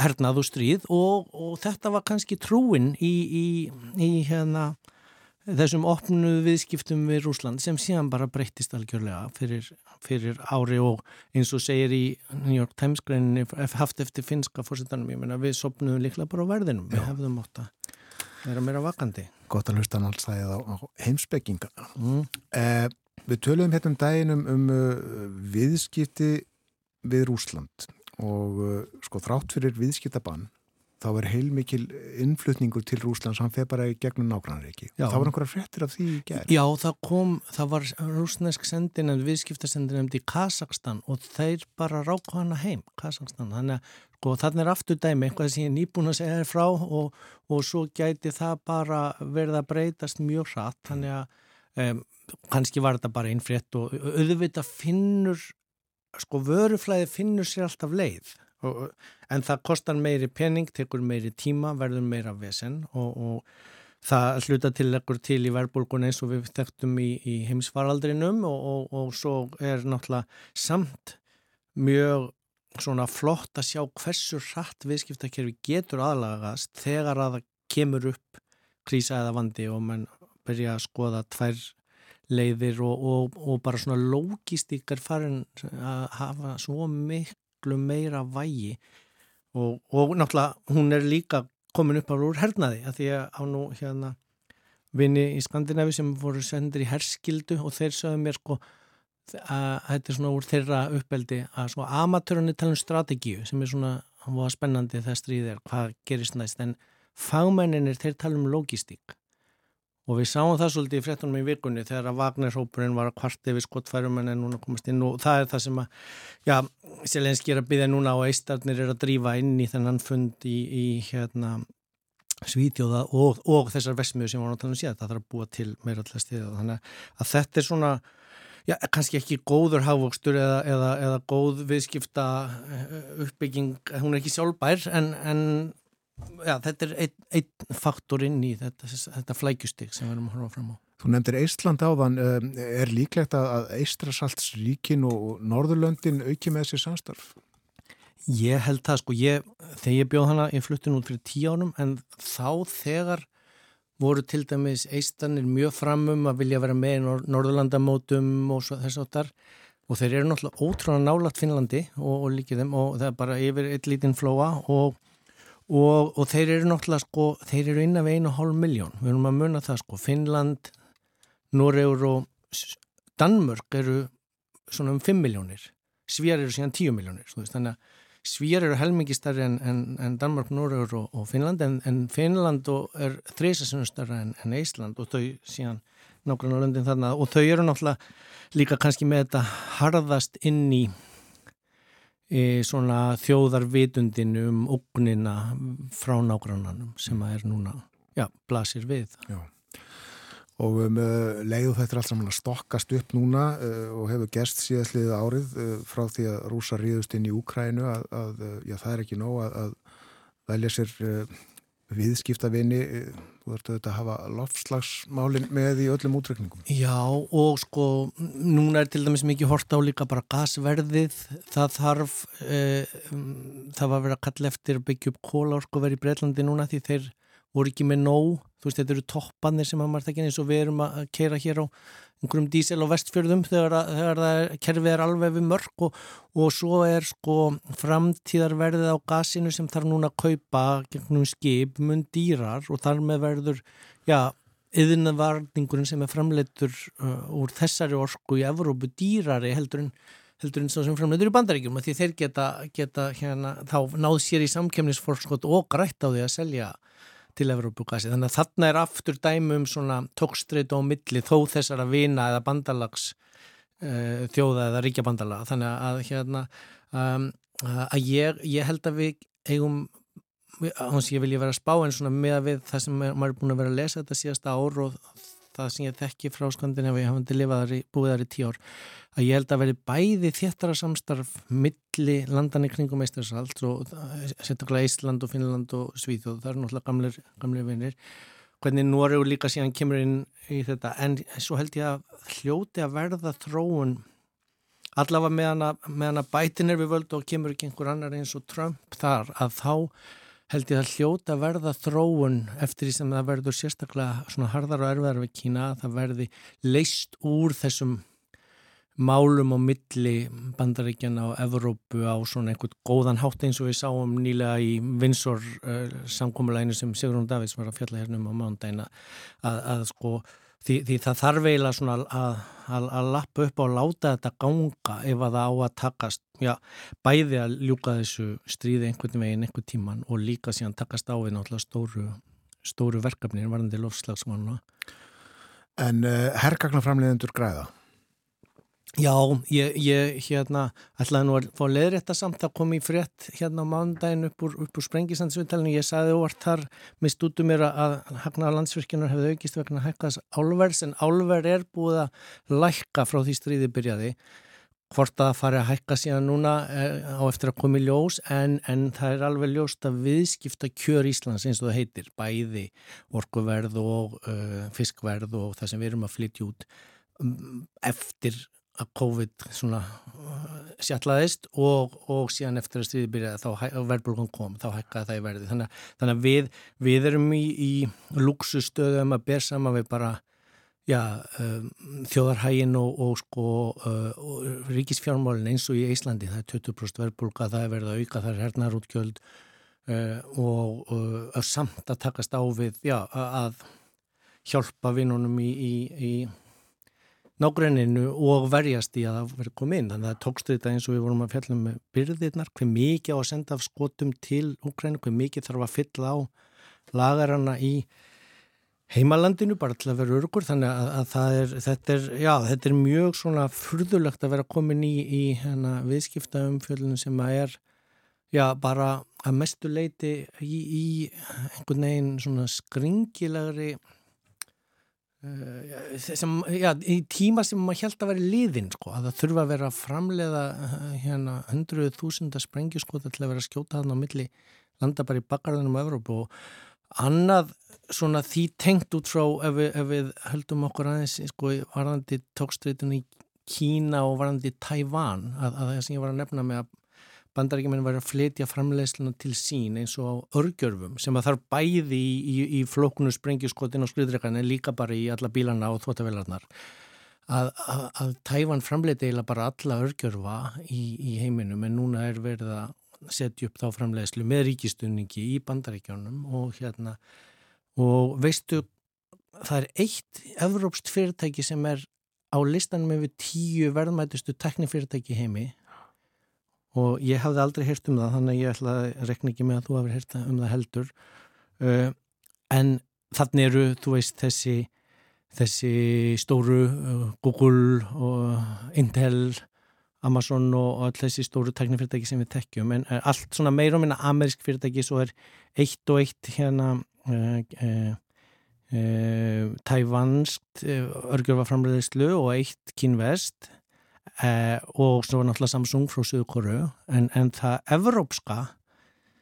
hernað og stríð og, og þetta var kannski trúin í, í, í hérna, þessum opnu viðskiptum við Rúsland sem síðan bara breyttist algjörlega fyrir, fyrir ári og eins og segir í New York Times greininni haft eftir finska fórsettanum, ég menna við sopnuðum líklega bara á verðinum, já. við hefðum átt að vera meira vakandi. Gott að hlusta hann alls það á heimsbygginga. Mm. Eh, við töluðum hérna um daginum um uh, viðskipti við Rúsland og uh, sko þrátt fyrir viðskiptabann þá er heilmikil innflutningur til Rúslands, hann feð bara í gegnum nákvæmleiki. Það var einhverja frettir af því í gerð. Já, það kom, það var rúsnesk sendinend, viðskiptasendinend í Kazakstan og þeir bara ráku hana heim, Kazakstan. Þannig að sko, þannig er aftur dæmi, eitthvað sem ég er nýbúin að segja frá og, og svo gæti það bara verið að breytast mjög hratt, þannig að um, kannski var þetta bara einn frett og auðvitað finnur sko vöruflæði finnur sér alltaf leið og, en það kostar meiri pening, tekur meiri tíma, verður meira vesen og, og það sluta til ekkur til í verbulgun eins og við þekktum í, í heimsvaraldrinum og, og svo er náttúrulega samt mjög svona flott að sjá hversu hratt viðskiptakerfi getur aðlagast þegar að það kemur upp krísa eða vandi og mann byrja að skoða tvær leiðir og, og, og bara svona lógistík er farin að hafa svo miklu meira vægi. Og, og náttúrulega hún er líka komin upp á úr hernaði að því að á nú hérna vini í Skandinavi sem voru sendir í herskildu og þeir sögðu mér sko að þetta er svona úr þeirra uppeldi að sko amatörunni tala um strategíu sem er svona, hann var spennandi það stríðir hvað gerist næst. En fagmenninir þeir tala um logistík og við sáum það svolítið í frettunum í vikunni þegar að Wagner-hópurinn var að kvarti við skottfærum en núna komast inn og það er það sem að, já, Selenski er að byggja núna og eistarnir er að drífa inn í þennan fund í, í hérna Svíþjóða og, og þessar vesmiður sem var náttúrulega síðan, það þarf að búa til meira alltaf stiða, þannig að þetta er svona já, kannski ekki góður hafvöxtur eða, eða, eða góð viðskipta eh, uppbygging, hún er ekki sjálfbær en, en já, þetta er einn ein faktor inn í þetta, þetta flækjustig sem við erum að horfa fram á. Þú nefndir Eistland áðan, eh, er líklegt að Eistrasaltsríkin og Norðurlöndin auki með þessi samstarf? Ég held það sko, ég, þegar ég bjóð hana, ég flutti nút fyrir tíu ánum en þá þegar voru til dæmis eistanir mjög framum að vilja vera með í Nor Norðurlandamótum og þess að þar og þeir eru náttúrulega ótrúlega nálagt Finnlandi og, og líkið þeim og það er bara yfir eitt lítinn flóa og, og, og þeir eru náttúrulega sko, þeir eru innan við einu hálf miljón, við erum að munna það sko, Finnland, Noregur og Danmörk eru svona um 5 miljónir, Svíjar eru síðan 10 miljónir, þannig að Svíjar eru helmingi starri en, en, en Danmark, Norröður og, og Finnland en, en Finnland er þreysasunum starra en Ísland og þau síðan nákvæmlega löndin þarna. Og þau eru náttúrulega líka kannski með þetta harðast inn í e, svona þjóðarvitundinu um ógnina frá nákvæmlanum sem að er núna, já, blasir við. Já og um, leiðu þetta er allt saman að stokkast upp núna uh, og hefur gerst síðastliðið árið uh, frá því að rúsa ríðust inn í Úkrænu að, að já, það er ekki nóg að velja sér uh, viðskiptavinni þú ert auðvitað að hafa lofslagsmálin með í öllum útrekningum Já og sko núna er til dæmis mikið hort á líka bara gasverðið. Það þarf það var að vera að kalla eftir að byggja upp kólaorku verið í Breitlandi núna því þeir voru ekki með nóg, þú veist þetta eru toppanir sem að maður tekja eins og við erum að keira hér á einhverjum dísel og vestfjörðum þegar, þegar er, kerfið er alveg við mörg og, og svo er sko framtíðarverðið á gasinu sem þarf núna að kaupa gegnum skip mun dýrar og þar með verður, já, yðinnavarningurinn sem er framleitur uh, úr þessari orku í Evrópu dýrari heldur en heldur en svo sem framleitur í bandaríkjum því þeir geta, geta hérna, þá náð sér í samkemnisforskot og grætt á því að selja til Evrópugasi. Þannig að þarna er aftur dæmi um svona tókstreit og milli þó þessara vina eða bandalags uh, þjóða eða ríkjabandalaga. Þannig að hérna um, að ég, ég held að við eigum hans ég vilja vera að spá en svona með að við það sem maður er búin að vera að lesa þetta síðasta ár og það sem ég þekki frá Skandinavíu hafandi lifaðar í, búið þar í tíu ár að ég held að veri bæði þéttara samstarf milli landan í kringum Eistarsalt og sérstaklega Ísland og Finnland og Svíþjóð, það eru náttúrulega gamlir, gamlir vinnir, hvernig Noregu líka síðan kemur inn í þetta. En svo held ég að hljóti að verða þróun allavega meðan að, með að bætin er við völdu og kemur ekki einhver annar eins og Trump þar að þá held ég að hljóta verða þróun eftir því sem það verður sérstaklega svona harðar og erfiðar við Kína að það verði leist úr þessum málum á milli bandaríkjana og Evrópu á svona einhvern góðan hátt eins og við sáum nýlega í Vinsor uh, samkómuleginu sem Sigrun Davids var að fjalla hérna um á mándæna að, að sko því, því það þarf eiginlega svona að, að, að lappa upp og láta þetta ganga ef að það á að takast já, bæði að ljúka þessu stríði einhvern veginn einhvern tíman og líka síðan takast á við náttúrulega stóru, stóru verkefni varðandi lofslagsmanna En uh, herrgagnaframleðendur græða? Já, ég, ég hérna ætlaði nú að fá leðrétta samt að koma í frétt hérna á mándaginn upp úr, úr sprengisandsviðtælinu. Ég saði óvart þar með stútu mér að hagnaða landsvirkjunar hefði aukist vegna hækkas álverðs en álverð er búið að lækka frá því stríði byrjaði. Hvort að fari að hækka síðan núna eh, á eftir að koma í ljós en, en það er alveg ljóst að viðskipta kjör Íslands eins og það heitir bæði orkuverð og uh, fiskverð og það sem við erum að flytja út um, eftir að COVID svona uh, sjallaðist og, og síðan eftir að stríði byrjaði þá verðbólgan kom, þá hækkaði það í verði. Þannig, þannig að við, við erum í, í luxustöðum að ber sama við bara já, um, þjóðarhægin og, og sko uh, ríkisfjármálin eins og í Íslandi, það er 20% verðbólga, það er verið að auka, það er hernarútgjöld uh, og uh, samt að takast á við, já, að hjálpa vinnunum í, í, í nágrenninu og verjast í að það verið komið inn. Þannig að það tókst þetta eins og við vorum að fjalla með byrðirnar, hver mikið á að senda af skotum til Ukrænu, hver mikið þarf að fylla á lagarana í heimalandinu bara til að vera örgur. Þannig að, að er, þetta, er, já, þetta er mjög svona furðulegt að vera komin í, í hérna, viðskiptaumfjöldinu sem að er já, bara að mestu leiti í, í einhvern veginn svona skringilegri sem, já, í tíma sem maður held að vera liðin, sko, að það þurfa að vera að framleiða uh, hérna hundruð þúsunda sprengjuskota til að vera að skjóta þarna á milli landa bara í bakgarðunum á Evrópu og annað svona því tengt út frá ef við, ef við höldum okkur aðeins sko varðandi tókstreitunni Kína og varðandi Tævan að, að það sem ég var að nefna með að bandaríkjuminn var að flytja framleiðsluna til sín eins og á örgjörfum sem að þarf bæði í, í, í flóknu sprengjuskotin og skriðdrekan en líka bara í alla bílana og þvótavelarnar að, að, að Tævan framleiti eila bara alla örgjörfa í, í heiminum en núna er verið að setja upp þá framleiðslu með ríkistunningi í bandaríkjónum og hérna og veistu það er eitt evrópst fyrirtæki sem er á listanum yfir tíu verðmætustu teknifyrirtæki heimi og ég hafði aldrei heyrt um það þannig að ég ætla að rekna ekki með að þú hafi heyrt um það heldur. Uh, en þannig eru þú veist þessi þessi stóru uh, Google og Intel Amazon og all þessi stóru teknifyrirtæki sem við tekjum en allt svona meira og minna amerisk fyrirtæki svo er eitt og eitt hérna uh, uh, uh, tævanst örgjörfaframleðislu og eitt kynvest og svo náttúrulega Samsung frá Suðukoru en, en það evrópska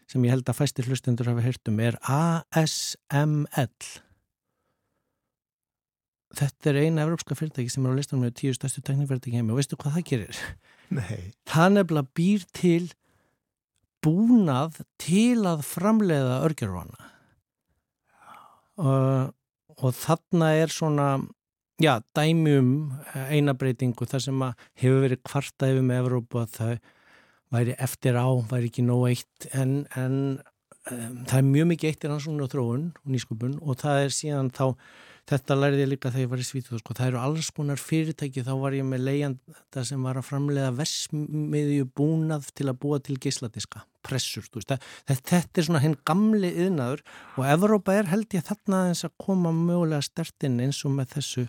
sem ég held að fæstir hlustendur hafa hirtum er ASML þetta er eina evrópska fyrirtæki sem er á listanum með tíu stærstu teknífyrirtæki heimi og veistu hvað það gerir? Nei. Það nefnilega býr til búnað til að framleiða örgjörfana og, og þarna er svona já, dæmum einabreitingu þar sem að hefur verið kvartæfi með Evrópu að það væri eftir á, væri ekki nóg eitt en, en um, það er mjög mikið eitt í rannsóknu og þróun og nýskupun og það er síðan þá Þetta lærði ég líka þegar ég var í Svíþjóð, sko. Það eru alls konar fyrirtæki, þá var ég með leiðanda sem var að framleiða vesmiðju búnað til að búa til gísladiska, pressur. Þetta, þetta er svona henn gamli yðnaður og Evrópa er held ég þarna eins að koma mögulega stertinn eins og með þessu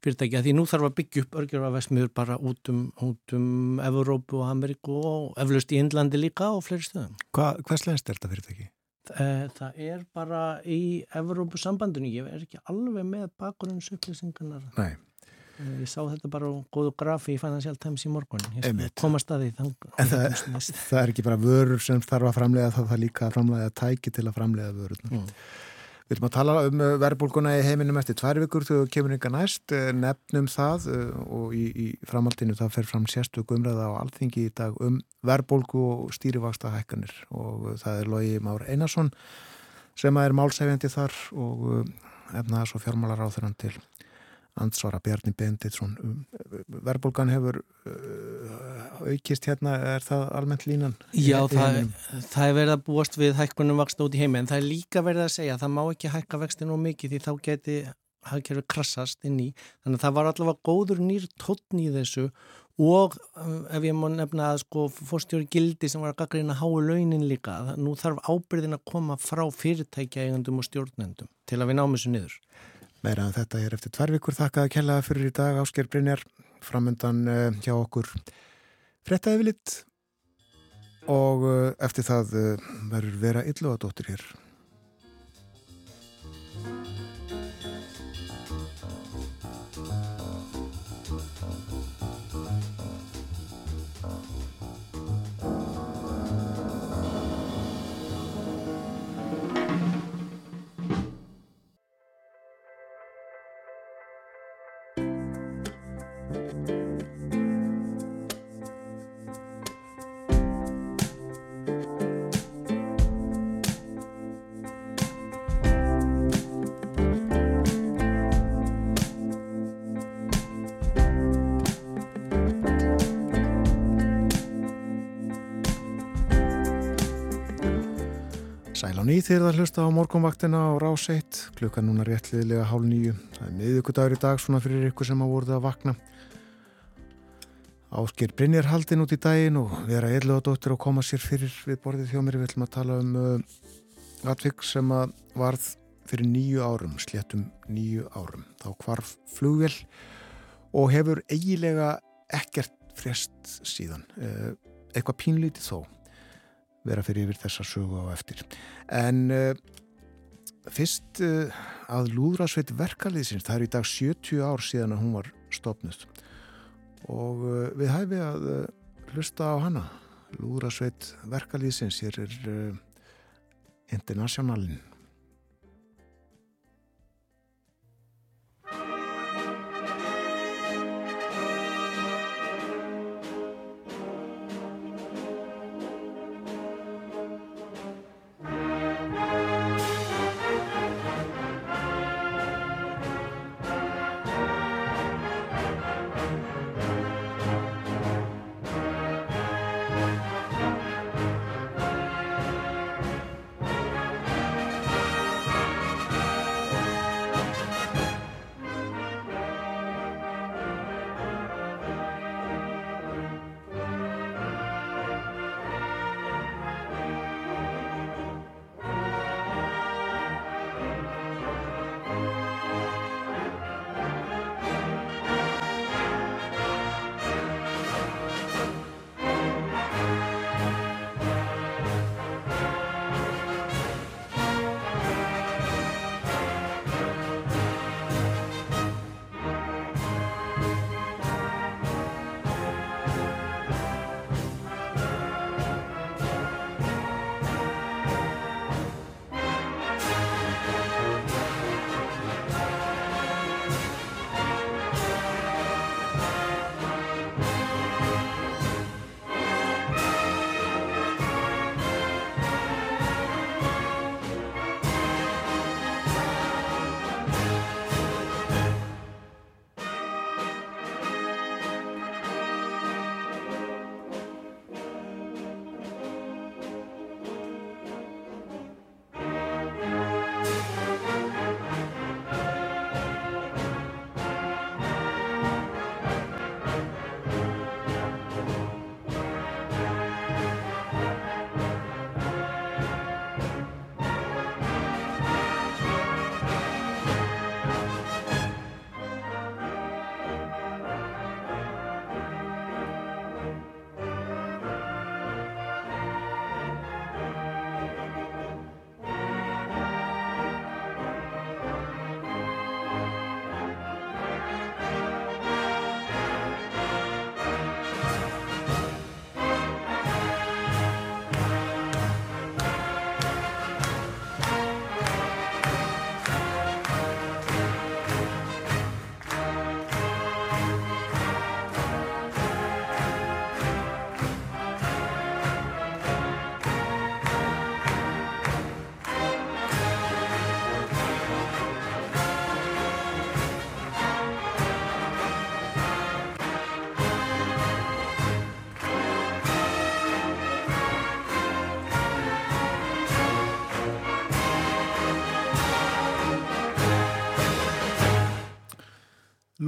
fyrirtæki. Því nú þarf að byggja upp örgjörfa vesmiður bara út um, út um Evrópu og Ameríku og eflaust í Indlandi líka og fleiri stöðum. Hva, hvað slegst er þetta fyrirtæki? Það er bara í Evrópusambandinu, ég er ekki alveg með bakgrunnsupplýsingarnar. Nei. Ég sá þetta bara á góðu grafi í Financial Times í morgun. Ég skal koma staði þann. En það, það er ekki bara vörur sem þarf að framlega, það þarf líka að framlega tæki til að framlega vörur. Mm. Við erum að tala um verðbólguna í heiminum eftir tvær vikur þegar kemur ykkar næst, nefnum það og í, í framhaldinu það fer fram sérstök umræða á alþingi í dag um verðbólgu og stýrivaksta hækkanir og það er Lógi Már Einarsson sem er málsæfjandi þar og efnaðas og fjármálar á þeirran til ansvara Bjarni Benditsson verðbólgan hefur aukist hérna, er það almennt línan? Já, það, það er verið að búast við hækkunum vaksta út í heimi en það er líka verið að segja að það má ekki hækka vextin og mikið því þá geti hafkerfið krassast inn í þannig að það var allavega góður nýr tóttn í þessu og ef ég má nefna að sko fórstjóri gildi sem var að gaggrina háu launin líka, nú þarf ábyrðin að koma frá fyrirtækja eigandum og stjórnendum til að við náum þessu niður Meira en þetta er eftir tvær vikur. Þakkaði kellaða fyrir í dag Ásker Brynjar framöndan uh, hjá okkur. Frettaði við litt og uh, eftir það uh, verður vera illuadóttir hér ný þegar það hlusta á morgunvaktina á rás 1 klukka núna réttliðilega hálf nýju það er miðugudagur í dag svona fyrir ykkur sem á voruð að vakna. Ásker Brynjar haldin út í daginn og vera eitthvað dóttir og koma sér fyrir við borðið þjómir við ætlum að tala um uh, atvik sem að varð fyrir nýju árum sléttum nýju árum. Þá hvarf flugvel og hefur eigilega ekkert frest síðan. Uh, eitthvað pínlítið þó vera fyrir yfir þessa sögu á eftir. En uh, fyrst uh, að Lúðrasveit verkaliðsins, það er í dag 70 ár síðan að hún var stopnust og uh, við hæfi að hlusta á hana. Lúðrasveit verkaliðsins, hér er internasjonalinn.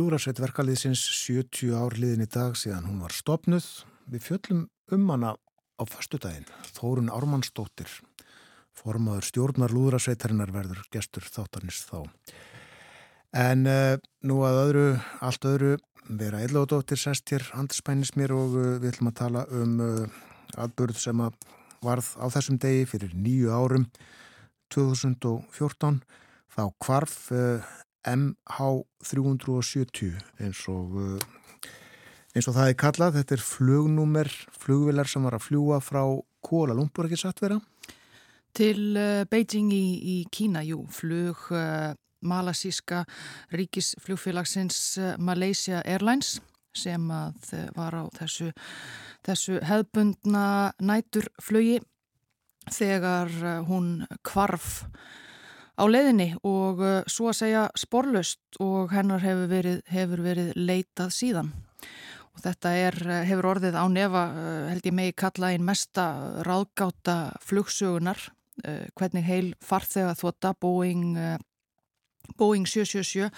Lúrasveit verkaliðsins 70 ár liðin í dag síðan hún var stopnuð. Við fjöllum um hana á fastudaginn. Þórun Ármannsdóttir, formaður stjórnar Lúrasveitarinnar verður gestur þáttanist þá. En uh, nú að öðru, allt öðru, vera eðlóðdóttir sest hér andspænis mér og uh, við ætlum að tala um uh, atbyrð sem að varð á þessum degi fyrir nýju árum 2014. Þá kvarf MH370 eins og uh, eins og það er kallað, þetta er flugnúmer flugvilar sem var að fljúa frá Kuala Lumpur ekki satt vera? Til uh, Beijing í, í Kína, jú, flug uh, malasíska ríkisflugfélagsins Malaysia Airlines sem að var á þessu, þessu hefbundna næturflugi þegar hún kvarf á leiðinni og uh, svo að segja sporlust og hennar hefur verið, hefur verið leitað síðan. Og þetta er, uh, hefur orðið á nefa, uh, held ég megi kalla einn mesta ráðgáta flugsögunar, hvernig heil farþega þvota Boeing, Boeing 777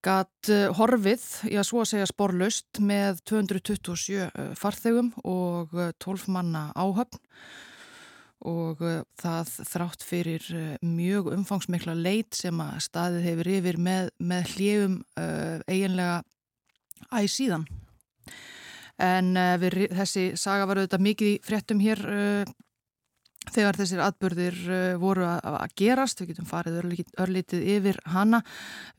gatt horfið, já svo að segja sporlust með 227 farþegum og 12 manna áhöfn og uh, það þrátt fyrir uh, mjög umfangsmikla leit sem að staðið hefur yfir með, með hljegum uh, eiginlega æg síðan. En uh, við, þessi saga var auðvitað mikið í fréttum hér uh, þegar þessir atbyrðir uh, voru að gerast, við getum farið örlítið yfir hana.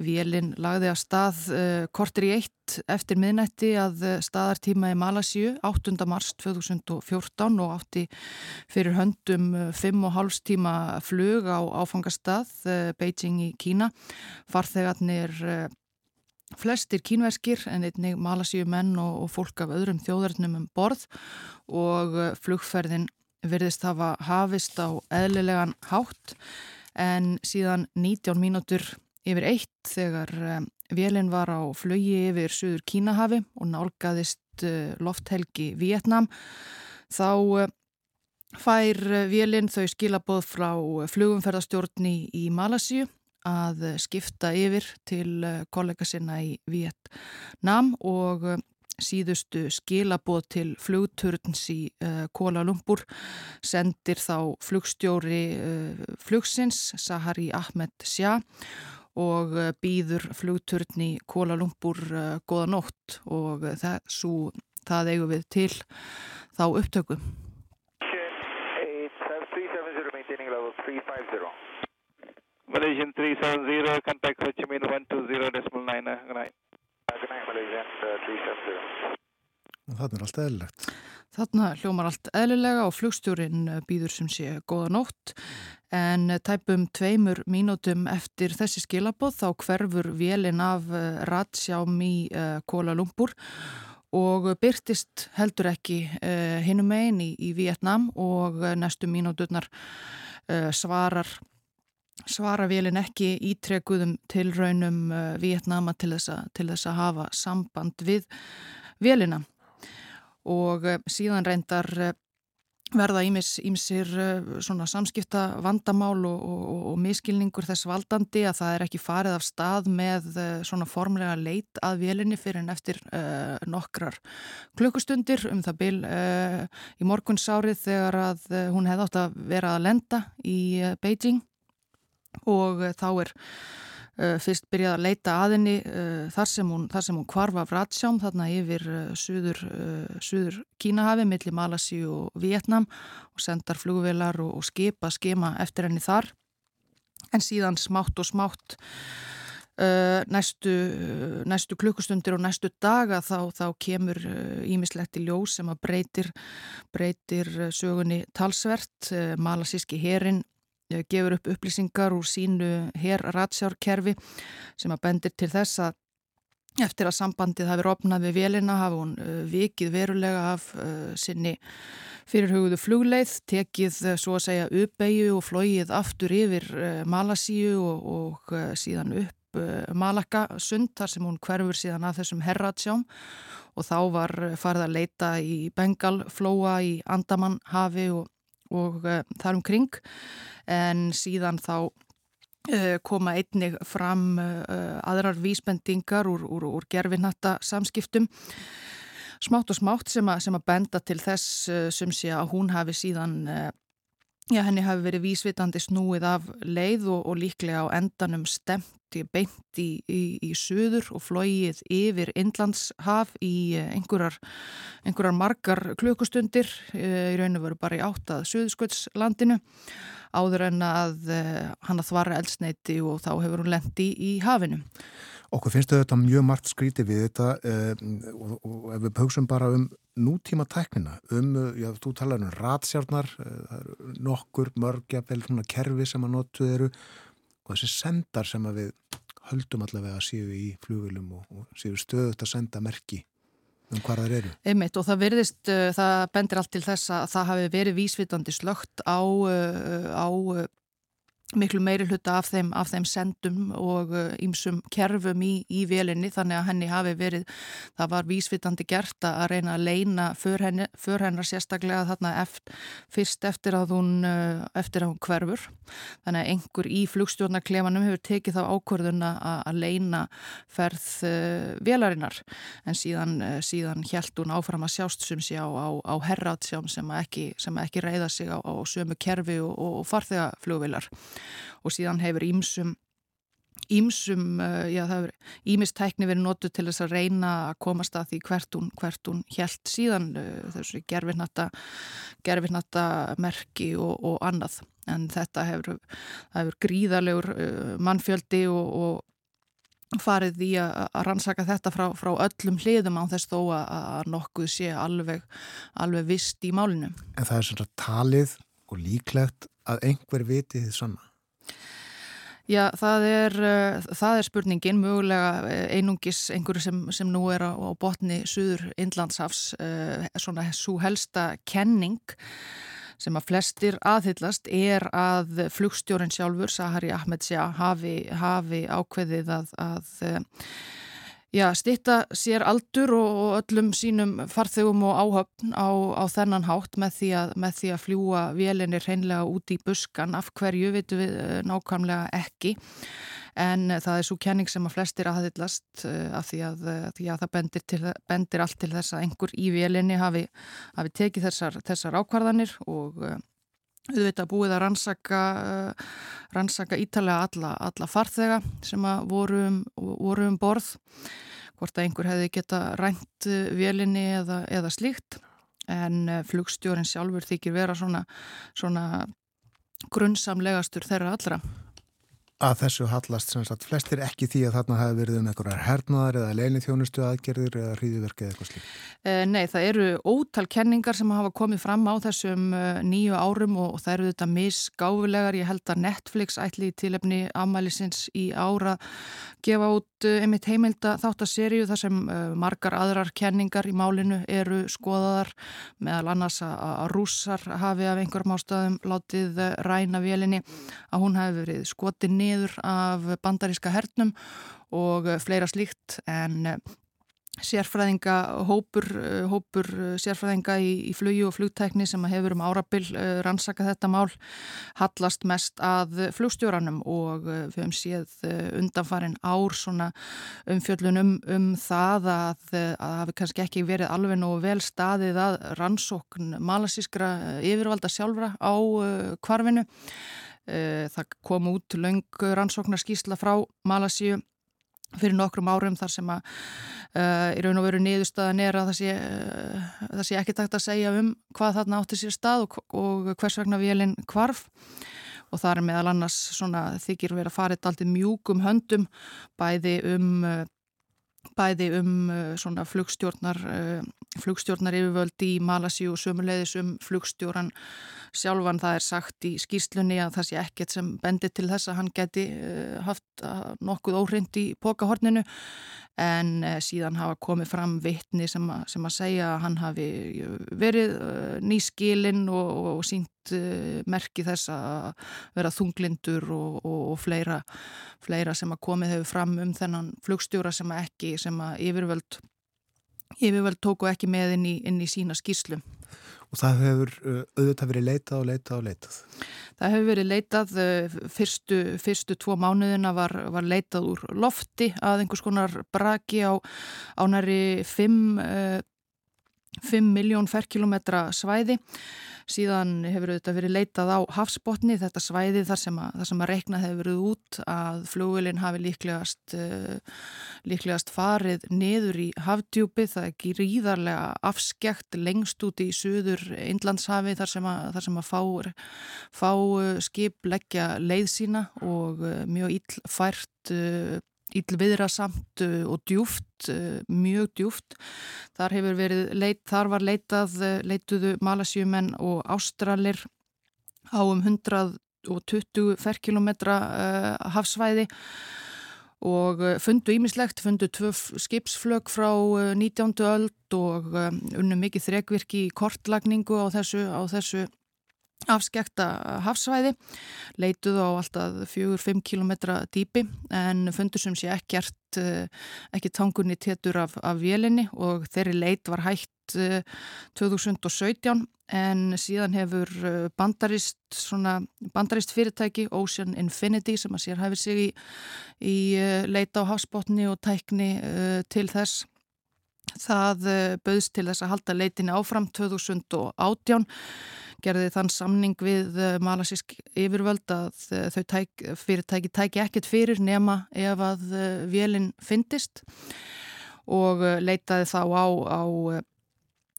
Vélinn lagði að stað uh, kortir í eitt eftir miðnætti að uh, staðartíma í Malasíu 8. mars 2014 og átti fyrir höndum 5,5 tíma flug á áfangastað Beijing í Kína. Farþegarnir flestir kínverskir en einnig Malasíu menn og, og fólk af öðrum þjóðarnum um borð og flugferðin virðist hafa hafist á eðlilegan hátt en síðan 19 mínútur yfir eitt þegar um, vélinn var á flögi yfir Suður Kínahafi og nálgæðist uh, lofthelgi Vietnam þá uh, fær vélinn þau skilaboð frá flugumferðarstjórn í Malasíu að skipta yfir til kollega sinna í Vietnam og síðustu skilaboð til flugturns í uh, Kuala Lumpur sendir þá flugstjóri uh, flugsins Sahari Ahmed Shah og uh, býður flugturn í Kuala Lumpur goða nótt og það, svo, það eigum við til þá upptöku. Malaysian 370, contact Ho Chi Minh 120.99. Night. Þarna er allt eðlilegt. Þarna hljómar allt eðlilega og flugstjórin býður sem sé góða nótt en tæpum tveimur mínútum eftir þessi skilaboð þá hverfur vélin af eh, Ratsjám í eh, Kuala Lumpur og byrtist heldur ekki eh, hinnum einn í, í Vietnam og næstu mínúturnar svarar svara vélin ekki ítrekuðum til raunum uh, Vietnama til þess, að, til þess að hafa samband við vélina. Og uh, síðan reyndar uh, verða ímsir samskipta vandamál og, og, og miskilningur þess valdandi að það er ekki farið af stað með formlega leit að vélinni fyrir en eftir uh, nokkrar klukkustundir. Um það byl uh, í morgunsárið þegar að hún hefði átt að vera að lenda í Beijing og eh, þá er uh, fyrst byrjað að leita aðinni uh, þar sem hún, hún kvarfa vratsjám þarna yfir uh, suður, suður Kínahafi millir Malasi og Vietnam og sendar flugvelar og, og skipa skema eftir henni þar. En síðan smátt og smátt næstu, næstu klukkustundir og næstu daga þá, þá kemur ímislegt í ljós sem að breytir, breytir sögunni talsvert. Malasíski herin Eh, gefur upp upplýsingar úr sínu hér ratsjárkerfi sem að bendir til þess að eftir að sambandið hafi opnað við vélina hafi hún uh, vikið verulega af uh, sinni fyrirhugðu flugleið, tekið uh, svo að segja uppeyju og flóið aftur yfir Malasíu og, og síðan upp Malaka sund þar sem hún hverfur síðan að þessum herratsjám. Og þá var farið að leita í Bengalflóa í Andamanhafi og, og þar um kring. En síðan þá uh, koma einnig fram uh, aðrar vísbendingar úr, úr, úr gerfinhatta samskiptum. Smátt og smátt sem að, sem að benda til þess sem sé að hún hafi síðan já henni hafi verið vísvitandi snúið af leið og, og líklega á endanum stemt beint í, í, í söður og flóið yfir Inlandshaf í einhverjar, einhverjar margar klukkustundir í raun og veru bara í áttað söðsköldslandinu áður en að uh, hann að þvara eldsneiti og þá hefur hún lendi í hafinu. Okkur finnst þetta mjög margt skríti við þetta um, og, og ef við pöksum bara um nútíma tæknina, um, já, þú talar um ratsjárnar, uh, nokkur mörgja vel svona kerfi sem að notu eru og þessi sendar sem við höldum allavega að séu í flugilum og, og séu stöðut að senda merki um hvað það eru. Einmitt og það verðist, uh, það bendir allt til þess að það hafi verið vísvitandi slögt á, uh, á uh, miklu meiri hluta af þeim, af þeim sendum og ýmsum uh, kerfum í, í velinni þannig að henni hafi verið, það var vísvitandi gert að reyna að leina för, henni, för hennar sérstaklega þarna eft, fyrst eftir að hún uh, eftir að hún hverfur. Þannig að einhver í flugstjórnarklefanum hefur tekið þá ákvörðun að leina ferð uh, velarinnar en síðan, síðan held hún áfram að sjást sem sé á, á, á herratsjám sem ekki, ekki reyða sig á sömu kerfi og, og farþegaflugvilar og síðan hefur ímsum ímsum, já það hefur ímistækni verið notu til þess að reyna að komast að því hvert hún, hvert hún hjælt síðan þessu gerfinnatta merki og, og annað en þetta hefur, hefur gríðalegur mannfjöldi og, og farið í að rannsaka þetta frá, frá öllum hliðum á þess þó að, nokkuð sé alveg, alveg vist í málinu. En það er svona talið og líklegt að einhver viti því svona? Já, það er, uh, það er spurningin, mögulega eh, einungis einhverju sem, sem nú er á, á botni Suður Indlandshafs, uh, svona svo helsta kenning sem að flestir aðhyllast er að flugstjórin sjálfur, Sahari Ahmed Shah, hafi, hafi ákveðið að, að Já, stitta sér aldur og öllum sínum farþegum og áhöfn á, á þennan hátt með því að, með því að fljúa vélinni hreinlega út í buskan. Af hverju veitum við eh, nákvæmlega ekki en það er svo kenning sem að flestir aðhyllast eh, af því að, eh, því að það bendir, til, bendir allt til þess að einhver í vélinni hafi, hafi tekið þessar, þessar ákvarðanir og auðvitað búið að rannsaka, rannsaka ítalega alla, alla farþega sem voru um, voru um borð hvort að einhver hefði geta rænt vélinni eða, eða slíkt. En flugstjórin sjálfur þykir vera svona, svona grunnsamlegastur þeirra allra að þessu hallast sem sagt flestir ekki því að þarna hafi verið um einhverjar hernaðar eða leini þjónustu aðgerðir eða hríðiverkið eða eitthvað slíkt? Eh, nei, það eru ótal kenningar sem hafa komið fram á þessum uh, nýju árum og, og það eru þetta misgáfilegar. Ég held að Netflix ætli í tilefni afmælisins í ára gefa út uh, einmitt heimilda þáttaseríu þar sem margar aðrar kenningar í málinu eru skoðaðar meðal annars að rússar hafi af einhverjum ástæðum látið ræna vélinni að hún hafi verið skotinni niður af bandaríska hernum og fleira slíkt en eh, sérfræðinga hópur, eh, hópur eh, sérfræðinga í, í flugju og flugtækni sem hefur um árabil rannsaka þetta mál hallast mest að flugstjóranum og við hefum séð undanfarin ár svona umfjöllunum um það að það hafi kannski ekki verið alveg nógu vel staðið að rannsókn malasískra yfirvalda sjálfra á kvarfinu það kom út laung rannsóknarskísla frá Malasíu fyrir nokkrum árum þar sem að uh, í raun og veru niðurstaðan er að það sé, uh, það sé ekki takt að segja um hvað þarna átti sér stað og, og hvers vegna vélinn kvarf og það er meðal annars svona þykir verið að fara þetta alltaf mjúkum höndum bæði um uh, bæði um svona flugstjórnar flugstjórnar yfirvöldi í Malasíu og sömuleiðis um flugstjóran sjálfan það er sagt í skýrslunni að það sé ekkert sem bendir til þess að hann geti eh, haft eh, nokkuð óhrind í pokahorninu. En eh, síðan hafa komið fram vittni sem, sem að segja að hann hafi verið nýskilinn og, og sínt merki þess að vera þunglindur og, og, og fleira, fleira sem að komið hefur fram um þennan flugstjóra sem að ekki, sem að yfirvöld yfirvöld tóku ekki með inn í, inn í sína skýrslu og það hefur uh, auðvitað verið leitað og leitað og leitað. Það hefur verið leitað, uh, fyrstu, fyrstu tvo mánuðina var, var leitað úr lofti að einhvers konar braki á, á næri 5 miljón ferkilometra svæði. Síðan hefur þetta verið leitað á hafsbotni, þetta svæði þar sem að, þar sem að reikna hefur verið út að flugulinn hafi líklegast, uh, líklegast farið niður í hafdjúpið, það er ekki ríðarlega afskjækt lengst út í söður Indlandshafi þar sem að, þar sem að fá, fá uh, skip leggja leið sína og uh, mjög íllfært íllviðrasamt uh, og djúft, uh, mjög djúft. Þar leit, þar var leitað, uh, leituðu malasjumenn og ástralir á um 120 ferkilometra hafsvæði og fundu ímislegt, fundu tvö skipsflög frá 19. öld og unnu mikið þrekvirki í kortlagningu á þessu, á þessu afskekta hafsvæði, leituð á alltaf fjögur, fimm kilometra dýpi en fundur sem sé ekkert, eh, ekki tangunni tétur af, af vélinni og þeirri leit var hægt 2017 eh, en síðan hefur eh, bandarist, svona, bandarist fyrirtæki Ocean Infinity sem að sér hefur sig í, í leita á hafsbótni og tækni til þess Það bauðst til þess að halda leitinni áfram 2018 gerði þann samning við malasísk yfirvöld að þau tæk, fyrirtæki tæki ekkert fyrir nema ef að vélinn fyndist. Og leitaði þá á, á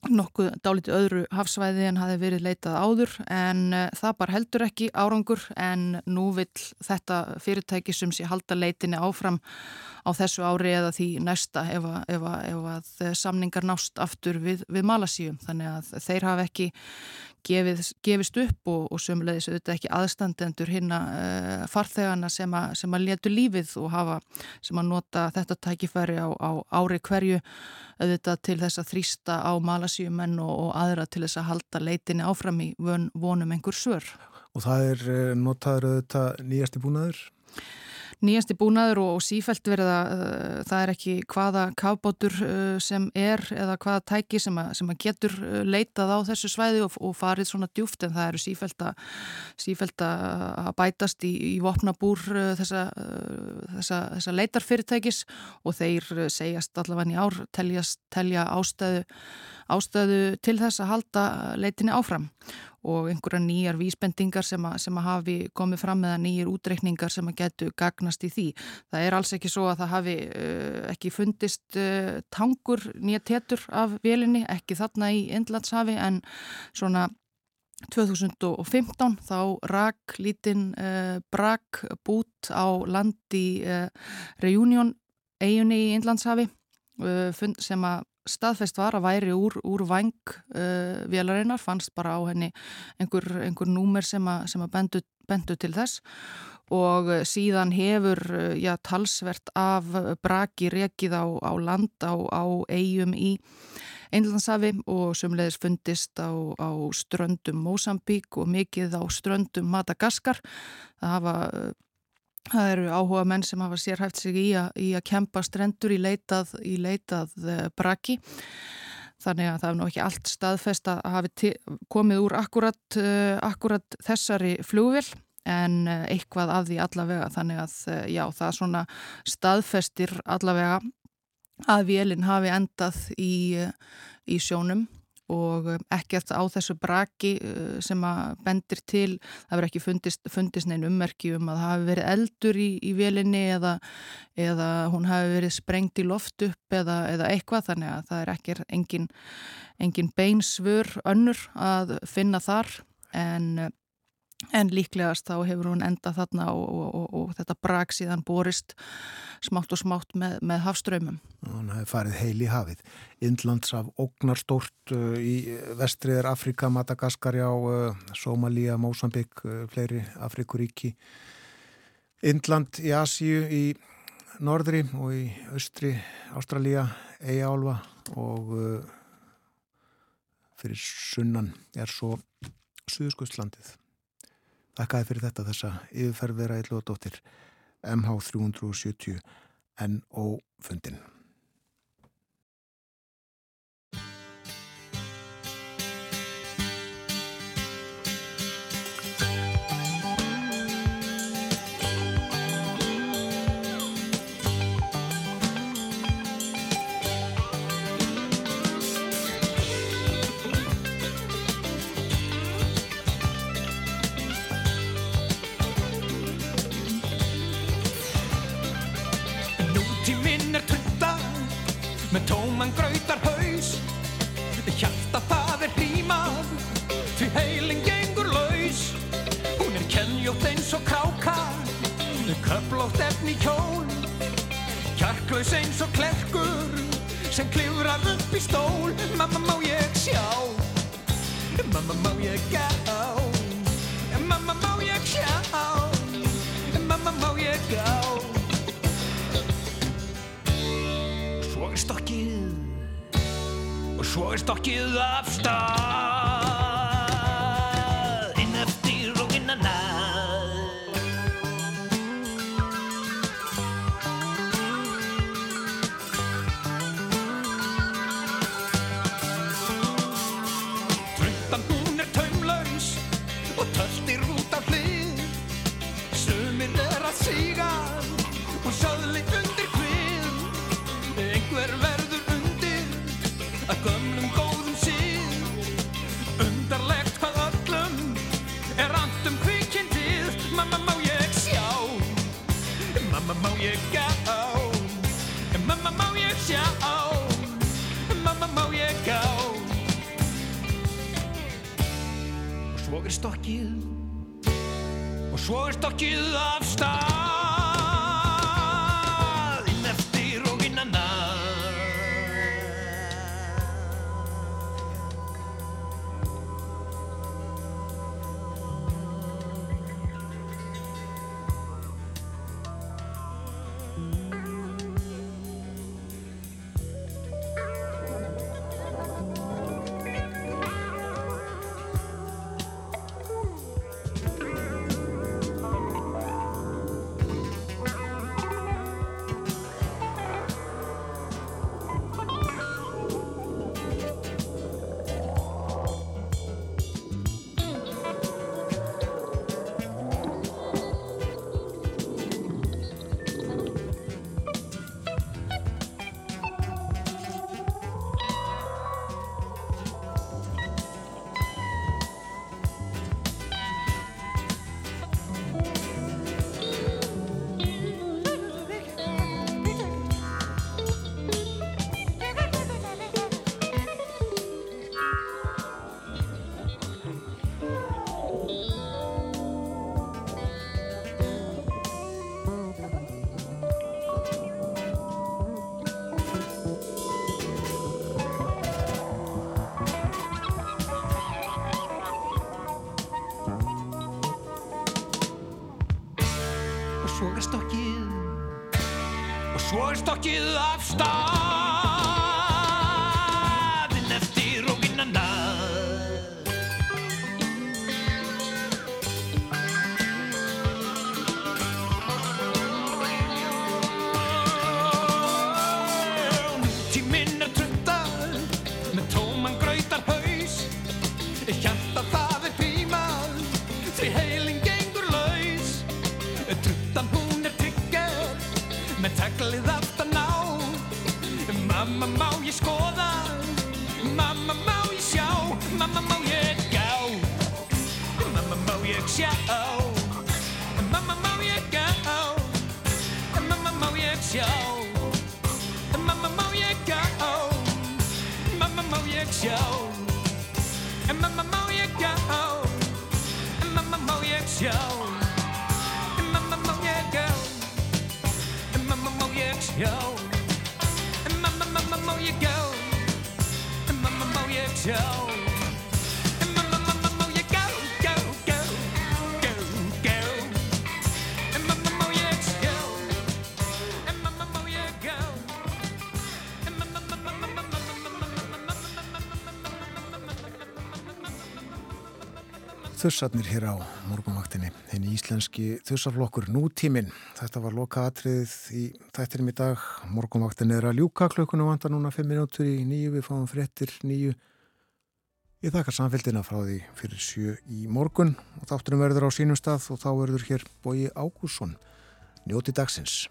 nokkuð dálítið öðru hafsvæði en hafi verið leitað áður en uh, það bara heldur ekki árangur en nú vil þetta fyrirtæki sem sé halda leitinni áfram á þessu ári eða því næsta ef að, ef að, ef að samningar nást aftur við, við Malasíum þannig að þeir hafa ekki gefið, gefist upp og, og sömulegis auðvitað ekki aðstandendur hinna uh, farþegana sem að, sem að letu lífið og hafa sem að nota þetta tækifæri á, á ári hverju auðvitað til þess að þrýsta á malasíumenn og, og aðra til þess að halda leitinni áfram í von, vonum einhver svör. Og það er uh, notaður auðvitað nýjasti búnaður? Nýjasti búnaður og, og sífælt verða uh, það er ekki hvaða kafbátur uh, sem er eða hvaða tæki sem að, sem að getur uh, leitað á þessu svæði og, og farið svona djúft en það eru sífælt að, sífælt að bætast í, í vopnabúr þessa, þessa, þessa leitarfyrirtækis og þeir segjast allavega í ár teljast, telja ástæðu, ástæðu til þess að halda leitinni áfram og einhverja nýjar vísbendingar sem að, sem að hafi komið fram eða nýjir útreikningar sem að getu gagnast í því. Það er alls ekki svo að það hafi uh, ekki fundist uh, tangur nýja tétur af velinni, ekki þarna í Indlandshafi en svona 2015 þá rak lítinn uh, brak bút á landi Reunion eiginni í Indlandshafi sem að staðfest var að væri úr, úr vang uh, vélarinnar, fannst bara á henni einhver, einhver númer sem að, sem að bendu, bendu til þess og uh, síðan hefur uh, já, talsvert af braki rekið á, á land á, á eigum í Einlandshafi og sömulegis fundist á, á ströndum Mósambík og mikið á ströndum Madagaskar. Það hafa uh, Það eru áhuga menn sem hafa sérhæft sig í að, í að kempa strendur í leitað, í leitað uh, braki. Þannig að það er nú ekki allt staðfest að hafi komið úr akkurat, uh, akkurat þessari flugvill en uh, eitthvað af því allavega. Þannig að já, það svona staðfestir allavega að vélinn hafi endað í, í sjónum og um, ekkert á þessu braki uh, sem að bendir til, það verður ekki fundist, fundist neina ummerki um að það hafi verið eldur í, í velinni eða, eða hún hafi verið sprengt í loft upp eða, eða eitthvað. Þannig að það er ekki engin, engin beinsvör önnur að finna þar. En en líklegast þá hefur hún enda þarna og, og, og, og þetta brak síðan borist smátt og smátt með, með hafströymum. Hún hefði farið heil í hafið. Indlands af ógnarstórt uh, í vestriðar Afrika, Madagaskar, já, uh, Somalia, Mosambik, uh, fleiri Afrikuríki. Indland í Asíu í norðri og í austri Ástralja, Eiálfa og uh, fyrir sunnan er svo Suðskustlandið. Þakkaði fyrir þetta þessa yfirferðvera eitthvað MH370 NO fundin. Köplótt efni kjól Kjarklaus eins og klerkur sem klifrar upp í stól. Mamma má ég sjá? Mamma má ég gá? Mamma má ég sjá? Mamma má ég gá? Svo er stokkið. Og svo er stokkið af stað er stokkið. Og svo er stokkið af stað stokkið af Þussarnir hér á morgunvaktinni, henni íslenski þussaflokkur nútíminn. Þetta var loka atriðið í þættinum í dag. Morgunvaktin er að ljúka klökkunum vanda núna 5 minútur í nýju, við fáum fréttir nýju. Ég þakkar samfélgina frá því fyrir sjö í morgun og þátturum verður á sínum stað og þá verður hér bói Ágússon. Njóti dagsins.